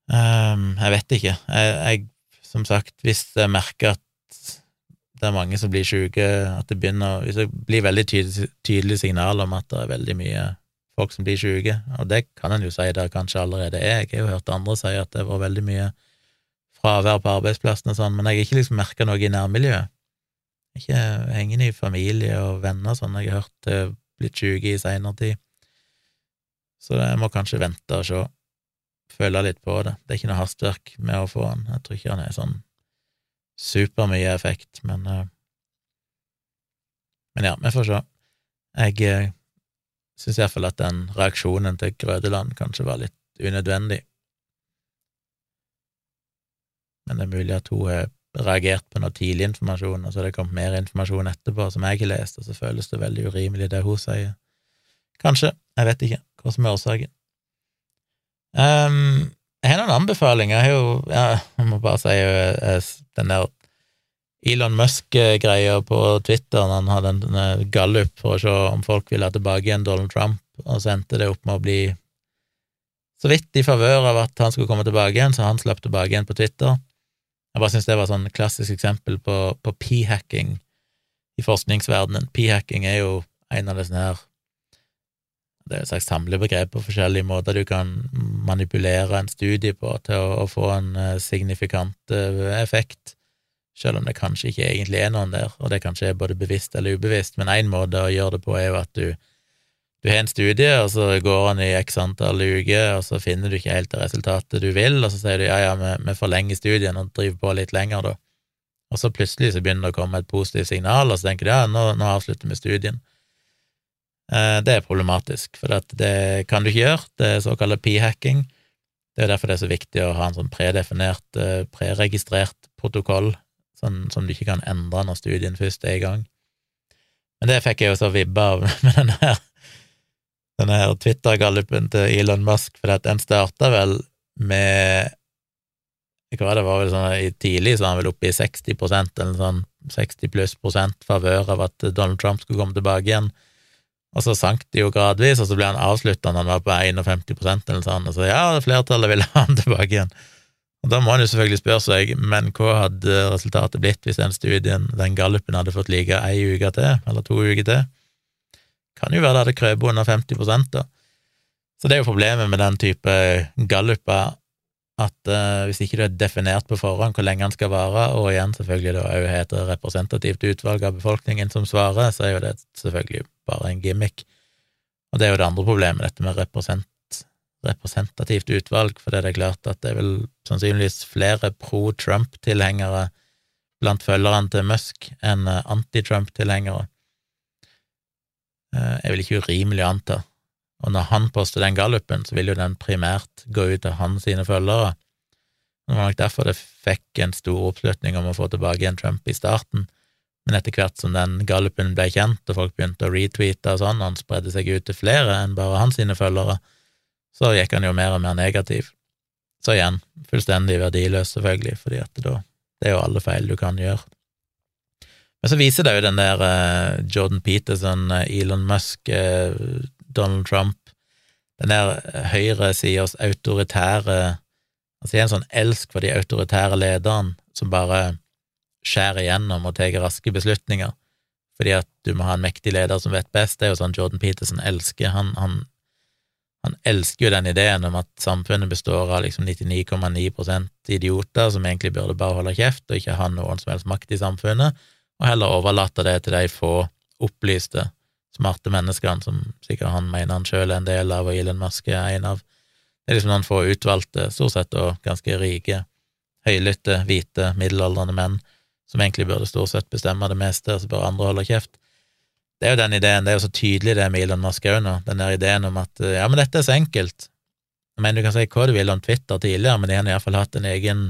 Um, jeg vet ikke. Jeg, jeg, som sagt, hvis jeg merker at det er mange som blir syke, at det begynner Hvis det blir veldig tydelig, signal om at det er veldig mye folk som blir syke, og det kan en jo si det kanskje allerede er. Jeg har jo hørt andre si at det var veldig mye fravær på arbeidsplassen og sånn, men jeg har ikke liksom merka noe i nærmiljøet. Ikke hengende i familie og venner sånn, jeg har hørt det blitt syke i seinere tid. Så jeg må kanskje vente og se, føle litt på det. Det er ikke noe hastverk med å få han, jeg tror ikke han er sånn supermye effekt, men uh, Men ja, vi får se. Jeg uh, syns iallfall at den reaksjonen til Grødeland kanskje var litt unødvendig. Men det er mulig at hun har reagert på noe tidlig informasjon, og så har det kommet mer informasjon etterpå som jeg har lest, og så føles det veldig urimelig, det hun sier. Kanskje, jeg vet ikke hva som er årsaken. Um, jeg har noen anbefalinger. Jeg ja, jeg må bare si jeg, den der Elon Musk-greia på Twitter, når han hadde en gallup for å se om folk ville ha tilbake igjen Donald Trump, og så endte det opp med å bli så vidt i favør av at han skulle komme tilbake igjen, så han slapp tilbake igjen på Twitter. Jeg bare syns det var sånn klassisk eksempel på, på p-hacking i forskningsverdenen. P-hacking er jo en av disse her Det er et slags samlebegrep på forskjellige måter du kan manipulere en studie på til å, få en eh, signifikant eh, effekt, selv om det kanskje ikke egentlig er noen der, og det kanskje er både bevisst eller ubevisst, men én måte å gjøre det på er jo at du du har en studie, og så går han i x antall uker, og så finner du ikke helt det resultatet du vil, og så sier du ja, ja, vi forlenger studien og driver på litt lenger, da. Og så plutselig så begynner det å komme et positivt signal, og så tenker du ja, nå, nå avslutter vi studien. Eh, det er problematisk, for det kan du ikke gjøre, det er såkalt p-hacking. Det er derfor det er så viktig å ha en sånn predefinert, eh, preregistrert protokoll, sånn som du ikke kan endre når studien først er i gang. Men det fikk jeg jo så vibba av med den her denne her Twitter-gallupen til Elon Musk, for den starta vel med hva det var vel sånn, Tidlig så var han vel oppe i 60% eller sånn 60 pluss prosent favør av at Donald Trump skulle komme tilbake igjen. Og så sank det jo gradvis, og så ble han avslutta når han var på 51% eller sånn, og så ja, flertallet ville ha han tilbake igjen. Og Da må han jo selvfølgelig spørre seg, men hva hadde resultatet blitt hvis den studien, den gallupen, hadde fått like ei uke til, eller to uker til? Kan jo være det hadde krøpet under 50 da. Så det er jo problemet med den type galluper, at uh, hvis ikke du er definert på forhånd hvor lenge den skal vare, og igjen selvfølgelig da òg heter representativt utvalg av befolkningen som svarer, så er jo det selvfølgelig bare en gimmick. Og det er jo det andre problemet, dette med represent, representativt utvalg, for det er klart at det er vel sannsynligvis flere pro-Trump-tilhengere blant følgerne til Musk enn eh, anti-Trump-tilhengere. Uh, er vel ikke urimelig å anta. Og når han poster den gallupen, så vil jo den primært gå ut til hans sine følgere. Det var nok derfor det fikk en stor oppslutning om å få tilbake igjen Trump i starten, men etter hvert som den gallupen ble kjent, og folk begynte å retweete og sånn, og han spredde seg ut til flere enn bare hans sine følgere, så gikk han jo mer og mer negativ. Så igjen, fullstendig verdiløs, selvfølgelig, fordi at da, det er jo alle feil du kan gjøre. Men så viser det jo den der uh, Jordan Peterson, uh, Elon Musk, uh, Donald Trump Den der høyresidas autoritære Altså, en sånn elsk for de autoritære lederne som bare skjærer igjennom og tar raske beslutninger, fordi at du må ha en mektig leder som vet best. Det er jo sånn Jordan Peterson elsker. Han, han, han elsker jo den ideen om at samfunnet består av liksom 99,9% idioter som egentlig burde bare holde kjeft og ikke ha noen som helst makt i samfunnet og heller overlate det til de få opplyste, smarte menneskene som sikkert han mener han sjøl er en del av, og Elon Musk er en av. Det er liksom noen få utvalgte, stort sett og ganske rike, høylytte, hvite, middelaldrende menn som egentlig burde stort sett bestemme det meste, og så bør andre holde kjeft. Det er jo den ideen, det er jo så tydelig det med Elon Musk òg nå, den der ideen om at ja, men dette er så enkelt. Jeg mener, du kan si hva du vil om Twitter tidligere, men de har iallfall hatt en egen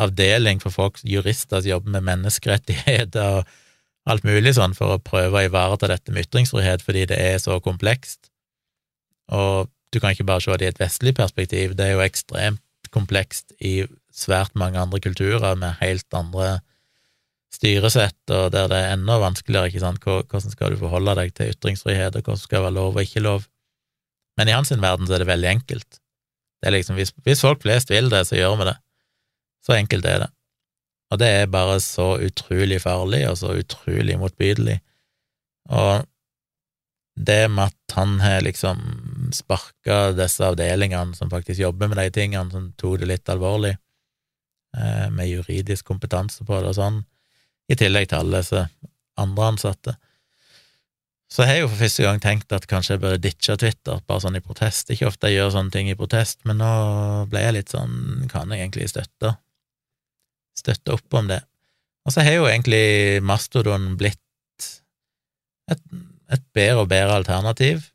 avdeling for folk, jurister som jobber med menneskerettigheter og alt mulig sånn, for å prøve å ivareta dette med ytringsfrihet, fordi det er så komplekst. Og du kan ikke bare se det i et vestlig perspektiv, det er jo ekstremt komplekst i svært mange andre kulturer med helt andre styresett, og der det er enda vanskeligere, ikke sant, hvordan skal du forholde deg til ytringsfrihet, og hvordan skal skal være lov og ikke lov. Men i hans verden så er det veldig enkelt. Det er liksom, hvis, hvis folk flest vil det, så gjør vi det. Så enkelt er det. Og det er bare så utrolig farlig og så utrolig motbydelig. Og det med at han har liksom sparka disse avdelingene som faktisk jobber med de tingene, som tok det litt alvorlig, eh, med juridisk kompetanse på det og sånn, i tillegg til alle disse andre ansatte. Så jeg har jo for første gang tenkt at kanskje jeg burde ditche Twitter, bare sånn i protest. Ikke ofte jeg gjør sånne ting i protest, men nå ble jeg litt sånn Kan jeg egentlig støtte? Støtte opp om det. Og så har jo egentlig Mastodon blitt et, et bedre og bedre alternativ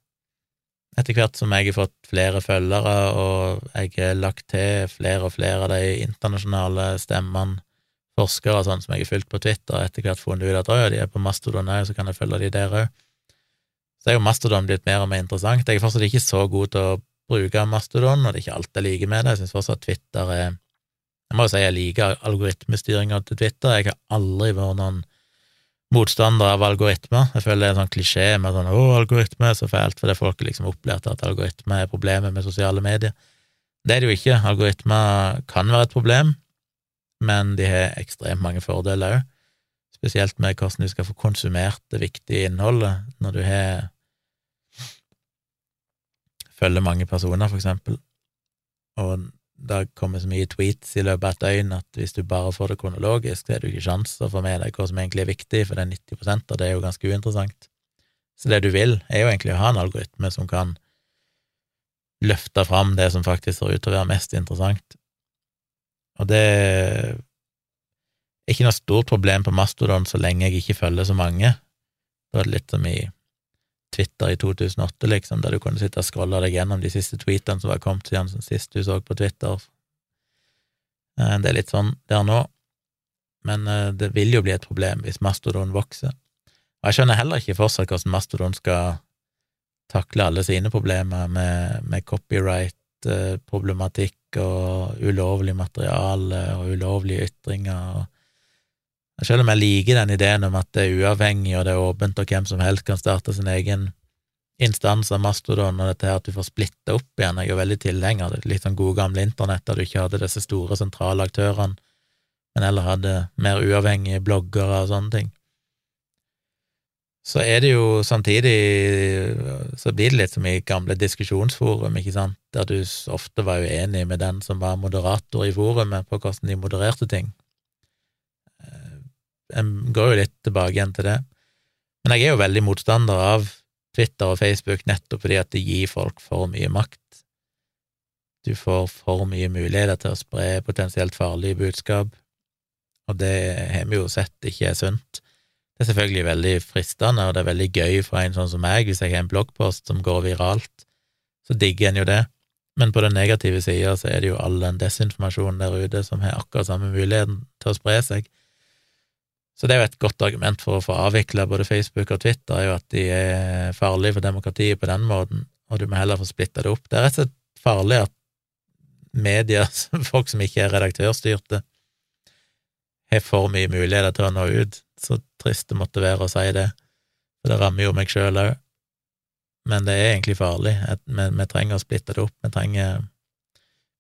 etter hvert som jeg har fått flere følgere, og jeg har lagt til flere og flere av de internasjonale stemmene, forskere og sånn som jeg har fulgt på Twitter, etter hvert funnet ut at å ja, de er på Mastodon òg, så kan jeg følge de der òg. Så er jo Mastodon blitt mer og mer interessant. Jeg er fortsatt ikke så god til å bruke Mastodon, og det er ikke alt jeg liker med det. Jeg syns fortsatt Twitter er Jeg må jo si jeg liker algoritmestyringa til Twitter. Jeg har aldri vært noen motstander av algoritmer. Jeg føler det er en sånn klisjé med sånn 'å, algoritme er så fælt', fordi folk liksom opplært at algoritme er problemet med sosiale medier. Det er det jo ikke. Algoritmer kan være et problem, men de har ekstremt mange fordeler òg, spesielt med hvordan du skal få konsumert det viktige innholdet når du har følger mange personer, for eksempel, og det kommer så mye tweets i løpet av et døgn at hvis du bare får det kronologisk, så er det jo ikke sjans å få med deg hva som egentlig er viktig, for det er 90% av det er jo ganske uinteressant. Så det du vil, er jo egentlig å ha en algoritme som kan løfte fram det som faktisk ser ut til å være mest interessant. Og det er ikke noe stort problem på Mastodon så lenge jeg ikke følger så mange. Det det litt som i Twitter i 2008, liksom, der du kunne sitte og scrolle deg gjennom de siste tweetene som var kommet siden sist du så på Twitter. Eh, det er litt sånn der nå, men eh, det vil jo bli et problem hvis Mastodon vokser. Og jeg skjønner heller ikke fortsatt hvordan Mastodon skal takle alle sine problemer med, med copyright-problematikk og ulovlig materiale og ulovlige ytringer. og selv om jeg liker den ideen om at det er uavhengig og det er åpent, og hvem som helst kan starte sin egen instans av Mastodon, og dette her at du får splitta opp igjen, jeg er veldig tilhenger av det, litt sånn gode gamle internett, der du ikke hadde disse store sentrale aktørene, men heller hadde mer uavhengige bloggere og sånne ting. Så er det jo samtidig Så blir det litt som i gamle diskusjonsforum, ikke sant, der du ofte var uenig med den som var moderator i forumet, på hvordan de modererte ting jeg går jo litt tilbake igjen til det. Men jeg er jo veldig motstander av Twitter og Facebook nettopp fordi at det gir folk for mye makt. Du får for mye muligheter til å spre potensielt farlige budskap, og det har vi jo sett ikke er sunt. Det er selvfølgelig veldig fristende, og det er veldig gøy for en sånn som meg, hvis jeg har en bloggpost som går viralt, så digger en jo det. Men på den negative sida så er det jo all den desinformasjonen der ute som har akkurat samme muligheten til å spre seg. Så det er jo et godt argument for å få avvikla både Facebook og Twitter, er jo at de er farlige for demokratiet på den måten, og du må heller få splitta det opp. Det er rett og slett farlig at media, folk som ikke er redaktørstyrte, har for mye muligheter til å nå ut. Så trist det måtte være å si det, for det rammer jo meg sjøl òg. Men det er egentlig farlig. Vi, vi trenger å splitte det opp. Vi trenger,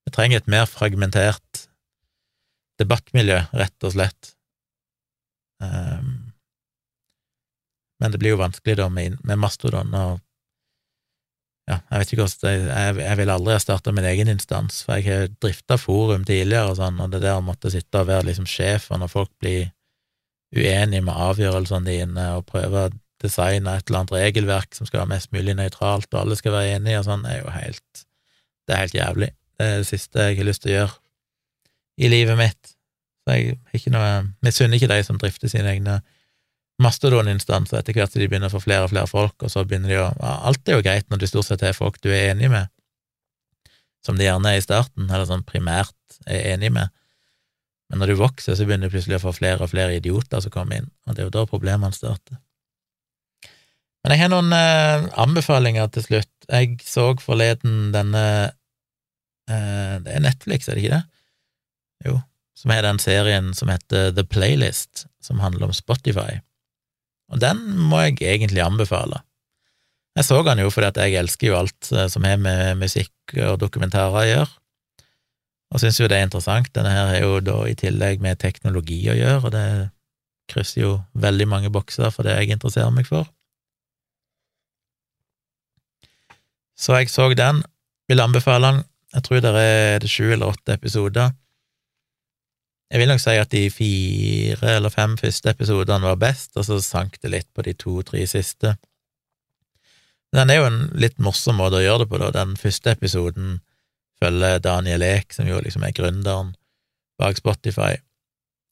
vi trenger et mer fragmentert debattmiljø, rett og slett Um, men det blir jo vanskelig da med, med Mastodon og ja, jeg vet ikke hvordan jeg, jeg vil aldri ha starta min egen instans, for jeg har drifta forum tidligere og sånn, og det der å måtte sitte og være liksom sjef, og når folk blir uenige med avgjørelsene dine og prøve å designe et eller annet regelverk som skal være mest mulig nøytralt, og alle skal være enige og sånn, er jo helt Det er helt jævlig. Det er det siste jeg har lyst til å gjøre i livet mitt. Så jeg ikke noe misunner ikke de som drifter sine egne Mastodon-instanser etter hvert som de begynner å få flere og flere folk, og så begynner de å Alt er jo greit når du stort sett har folk du er enig med, som de gjerne er i starten, eller sånn primært er enig med. Men når du vokser, så begynner du plutselig å få flere og flere idioter som kommer inn, og det er jo da problemene starter. Men jeg har noen eh, anbefalinger til slutt. Jeg så forleden denne eh, Det er Netflix, er det ikke det? Jo, som er den serien som heter The Playlist, som handler om Spotify. Og den må jeg egentlig anbefale. Jeg så den jo fordi at jeg elsker jo alt eh, som har med musikk og dokumentarer å gjøre, og syns jo det er interessant. Denne her er jo da i tillegg med teknologi å gjøre, og det krysser jo veldig mange bokser for det jeg interesserer meg for. Så jeg så den, vil anbefale den. Jeg tror det er sju eller åtte episoder. Jeg vil nok si at de fire eller fem første episodene var best, og så sank det litt på de to-tre siste. Den er jo en litt morsom måte å gjøre det på, da. Den første episoden følger Daniel Ek, som jo liksom er gründeren bak Spotify,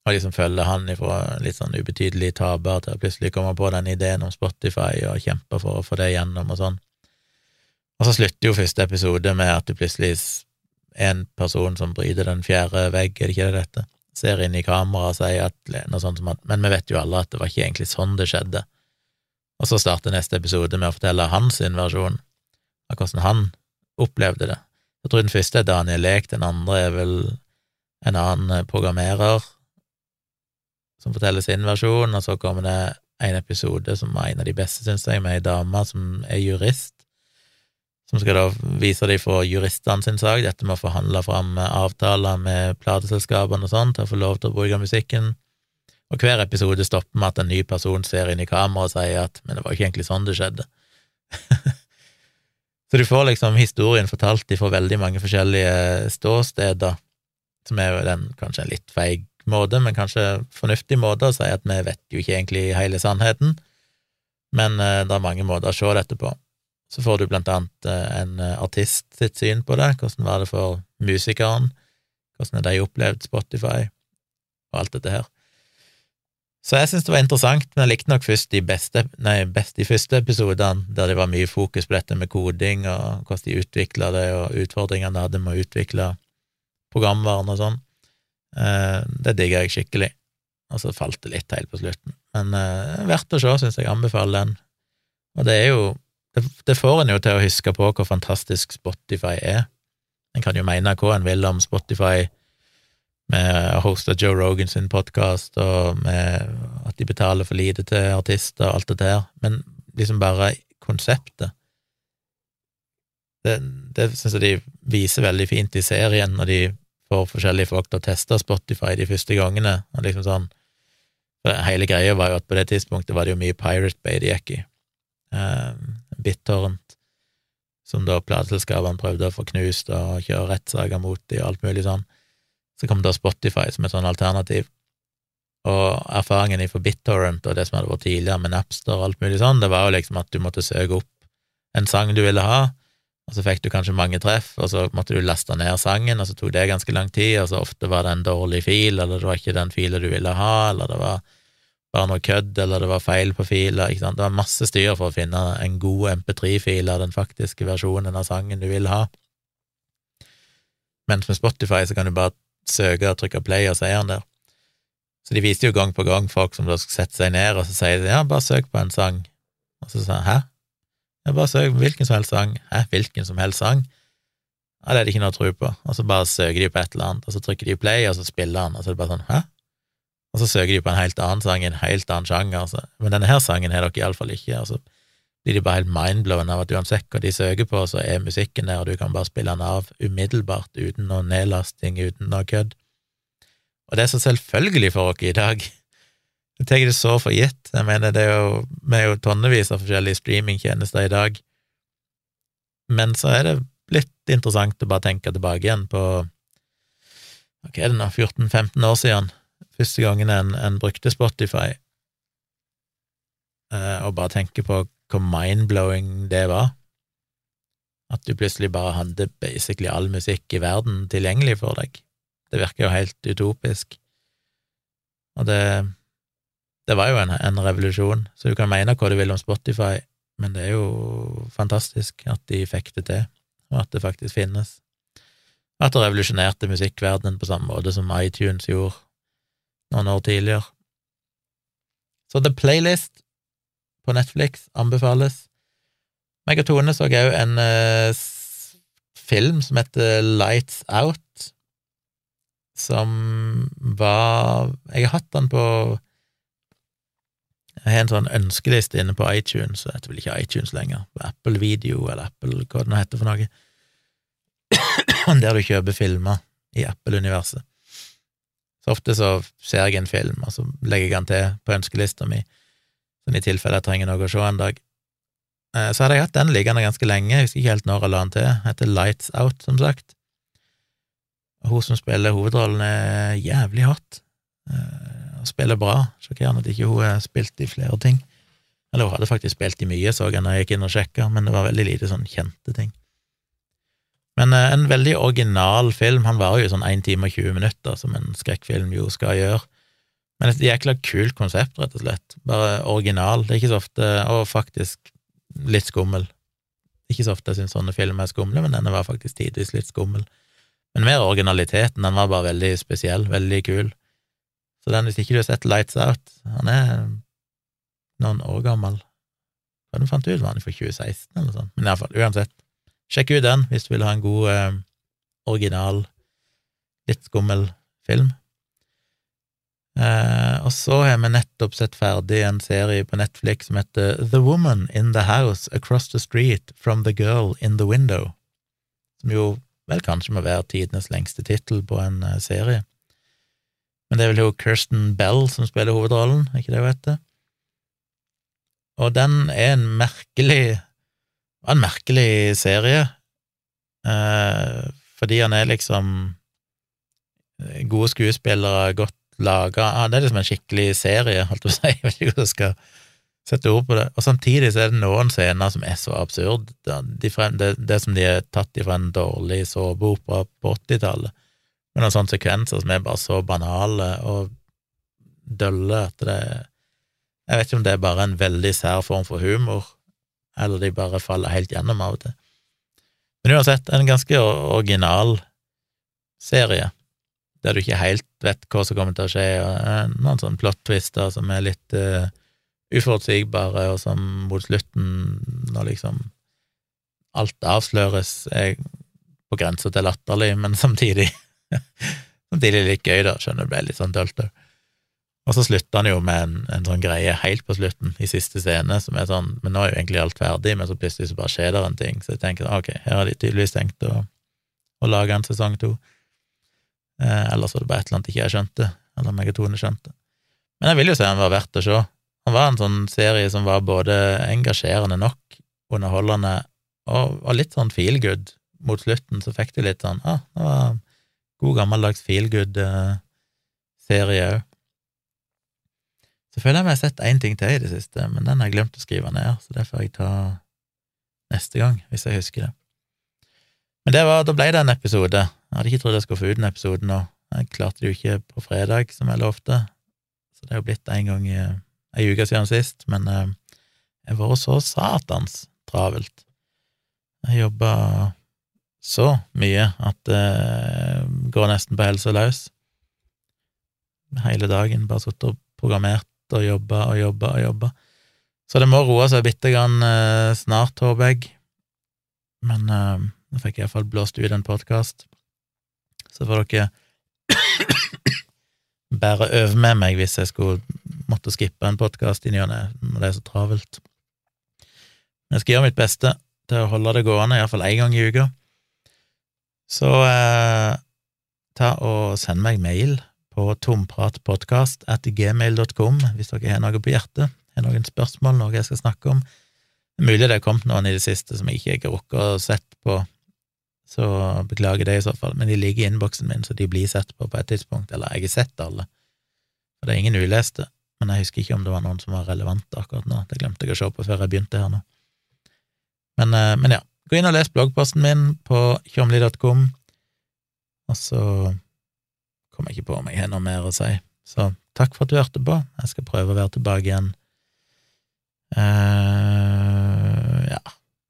og liksom følger han ifra litt sånn ubetydelig taper til å plutselig komme på den ideen om Spotify og kjempe for å få det gjennom og sånn. Og så slutter jo første episode med at det plutselig er en person som bryter den fjerde vegg, er det ikke det dette? Ser inn i kameraet og sier at noe sånt som at Men vi vet jo alle at det var ikke egentlig sånn det skjedde. Og så starter neste episode med å fortelle hans versjon av hvordan han opplevde det. Jeg tror den første er Daniel Lek, den andre er vel en annen programmerer som forteller sin versjon, og så kommer det en episode som var en av de beste, synes jeg, med ei dame som er jurist, som skal da vise dem for juristene sin sak, dette med å forhandle fram avtaler med plateselskapene og sånn, til å få lov til å bruke musikken. Og hver episode stopper med at en ny person ser inn i kameraet og sier at 'men det var ikke egentlig sånn det skjedde'. Så du får liksom historien fortalt fra veldig mange forskjellige ståsteder, som er jo den kanskje en litt feig måte, men kanskje fornuftig måte å si at vi vet jo ikke egentlig hele sannheten, men eh, det er mange måter å se dette på. Så får du blant annet eh, en eh, artist sitt syn på det, hvordan var det for musikeren, hvordan har de opplevd Spotify, og alt dette her. Så jeg synes det var interessant, men jeg likte nok først de beste, nei, best de første episodene, der det var mye fokus på dette med koding, og hvordan de utvikla det, og utfordringene de hadde med å utvikle programvaren og sånn. Eh, det digga jeg skikkelig, og så falt det litt helt på slutten. Men verdt å se, synes jeg. Anbefaler den. Og det er jo det, det får en jo til å huske på hvor fantastisk Spotify er. En kan jo mene hva en vil om Spotify med hosta Joe Rogan sin podkast, og med at de betaler for lite til artister og alt det der, men liksom bare konseptet Det, det syns jeg de viser veldig fint i serien, når de får forskjellige folk til å teste Spotify de første gangene, og liksom sånn Hele greia var jo at på det tidspunktet var det jo mye Pirate Bay de gikk i. Um, BitTorrent, som da plateselskapene prøvde å få knust og kjøre rettssaker mot de og alt mulig sånn. Så kom da Spotify som et sånn alternativ. Og erfaringen fra BitTorrent og det som hadde vært tidligere med Napster og alt mulig sånn, det var jo liksom at du måtte søke opp en sang du ville ha, og så fikk du kanskje mange treff, og så måtte du laste ned sangen, og så tok det ganske lang tid, og så ofte var det en dårlig fil, eller det var ikke den filen du ville ha, eller det var bare noe kødd, eller det var feil på filer. Ikke sant? Det var masse styr for å finne en god MP3-fil av den faktiske versjonen av sangen du vil ha. Mens med Spotify så kan du bare søke og trykke play, og så er den der. Så de viste jo gang på gang folk som da skulle sette seg ned, og så sier de ja, bare søk på en sang. Og så sa han hæ? Ja, bare søk på hvilken som helst sang. Hæ, hvilken som helst sang? Ja, det er det ikke noe å tro på. Og så bare søker de på et eller annet, og så trykker de play, og så spiller han, og så er det bare sånn hæ? Og så søker de på en helt annen sang i en helt annen sjanger, altså. men denne her sangen har dere iallfall ikke, altså blir de bare helt mindblown av at uansett hva de søker på, så er musikken der, og du kan bare spille den av umiddelbart, uten noe nedlasting, uten noe kødd. Og det er så selvfølgelig for oss i dag. Jeg tar det så for gitt. Jeg mener, det er jo, vi er jo tonnevis av forskjellige streamingtjenester i dag, men så er det litt interessant å bare tenke tilbake igjen på hva er det nå, 14-15 år siden, første gangen en, en brukte Spotify, eh, og bare tenke på hvor mind-blowing det var. At du plutselig bare hadde basically all musikk i verden tilgjengelig for deg. Det virker jo helt utopisk. Og det, det var jo en, en revolusjon, så du kan mene hva du vil om Spotify, men det er jo fantastisk at de fikk det til, og at det faktisk finnes. At det revolusjonerte musikkverdenen på samme måte som iTunes gjorde, noen år tidligere. Så The Playlist på Netflix anbefales. Meg og Tone så òg en uh, film som heter Lights Out, som var Jeg har hatt den på Jeg har en sånn ønskeliste inne på iTunes, så heter vel ikke iTunes lenger, Apple Video eller Apple, hva det nå heter for noe, der du kjøper filmer i Apple-universet. Så ofte så ser jeg en film, og så legger jeg den til på ønskelista mi, sånn i tilfelle jeg trenger noe å se en dag. Eh, så hadde jeg hatt den liggende ganske lenge, jeg husker ikke helt når jeg la den til. Heter Lights Out, som sagt. Hun som spiller hovedrollen, er jævlig hot. Eh, og spiller bra. Sjokkerende at ikke hun har spilt i flere ting. Eller hun hadde faktisk spilt i mye, så jeg når jeg gikk inn og sjekka, men det var veldig lite sånn kjente ting. Men eh, en veldig original film. Han varer jo sånn 1 time og 20 minutter, som en skrekkfilm jo skal gjøre. Men et jækla kult konsept, rett og slett. Bare original. Det er ikke så ofte Og faktisk litt skummel. Ikke så ofte jeg syns sånne filmer er skumle, men denne var faktisk tidvis litt skummel. Men mer originaliteten. Den var bare veldig spesiell, veldig kul. Så den, hvis ikke du har sett Lights Out Han er noen år gammel. Hva fant ut, var han fra 2016 eller noe sånt? Men iallfall, uansett, sjekk ut den hvis du vil ha en god, eh, original, litt skummel film. Eh, og så har vi nettopp sett ferdig en serie på Netflix som heter The Woman in the House Across the Street from the Girl in the Window, som jo vel kanskje må være tidenes lengste tittel på en uh, serie. Men det er vel jo Kirsten Bell som spiller hovedrollen, er ikke det hun heter? Og den er en merkelig en merkelig serie, eh, fordi han er liksom gode skuespillere, godt laga Det er liksom en skikkelig serie, holdt jeg på å si, jeg vet ikke hvordan jeg skal sette ord på det. Og samtidig så er det noen scener som er så absurd. De det, det, som de er tatt ifra en dårlig såpeopera på 80-tallet, med noen sånne sekvenser som er bare så banale og dølle at det Jeg vet ikke om det er bare en veldig sær form for humor, eller de bare faller helt gjennom av og til. Men uansett, en ganske original serie der du ikke helt vet hva som kommer til å skje, og noen sånne plot-twister som er litt uh, uforutsigbare, og som mot slutten, når liksom alt avsløres, er på grensa til latterlig, men samtidig samtidig litt gøy, da, skjønner du, det ble litt sånn dølt òg. Og så slutter han jo med en, en, sånn greie helt på slutten, i siste scene, som er sånn Men nå er jo egentlig alt ferdig, men så plutselig så bare skjer det en ting, så jeg tenker ok, her har de tydeligvis tenkt å, å lage en sesong to. Eh, ellers var det bare et eller annet ikke jeg skjønte, eller meg og Tone skjønte. Men jeg vil jo si han var verdt å se. Han var en sånn serie som var både engasjerende nok, underholdende og, og litt sånn feel good. Mot slutten så fikk du litt sånn ah, det var god gammeldags feel good-serie eh, òg. Så føler jeg meg sett én ting til i det siste, men den har jeg glemt å skrive ned, så det får jeg ta neste gang, hvis jeg husker det. Men det var, da ble det en episode. Jeg hadde ikke trodd jeg skulle få ut en episode nå. Jeg klarte det jo ikke på fredag, som jeg lovte, så det er jo blitt en gang i ei uke siden sist, men eh, jeg har vært så satans travelt. Jeg jobba så mye at det går nesten på helsa løs. Hele dagen bare sittet og programmert og jobbe og jobbe og jobbe. Så det må roe seg bitte grann eh, snart, håper jeg. Men eh, nå fikk jeg iallfall blåst ut en podkast, så får dere bare øve med meg hvis jeg skulle måtte skippe en podkast i ny og ne når det er så travelt. Men jeg skal gjøre mitt beste til å holde det gående, iallfall én gang i uka. Så eh, ta og send meg mail på tompratpodkast.gmail.com at gmail.com hvis dere har noe på hjertet, har noen spørsmål, noe jeg skal snakke om. Det er mulig det har kommet noen i det siste som jeg ikke har rukket å sett på så beklager det i så fall, men de ligger i innboksen min, så de blir sett på på et tidspunkt, eller jeg har sett alle, og det er ingen uleste, men jeg husker ikke om det var noen som var relevante akkurat nå, det glemte jeg å se på før jeg begynte her nå. Men, eh, men ja, gå inn og les bloggposten min på tjomli.com, og så kommer ikke på om jeg har noe mer å si, så takk for at du hørte på, jeg skal prøve å være tilbake igjen. Uh, ja,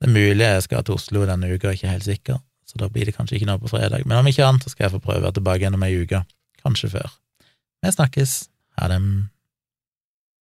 det er mulig jeg skal til Oslo denne uka, ikke helt sikker så da blir det kanskje ikke noe på fredag. Men om ikke annet, så skal jeg få prøve å være tilbake igjen om ei uke. Kanskje før. Vi snakkes. Ha det.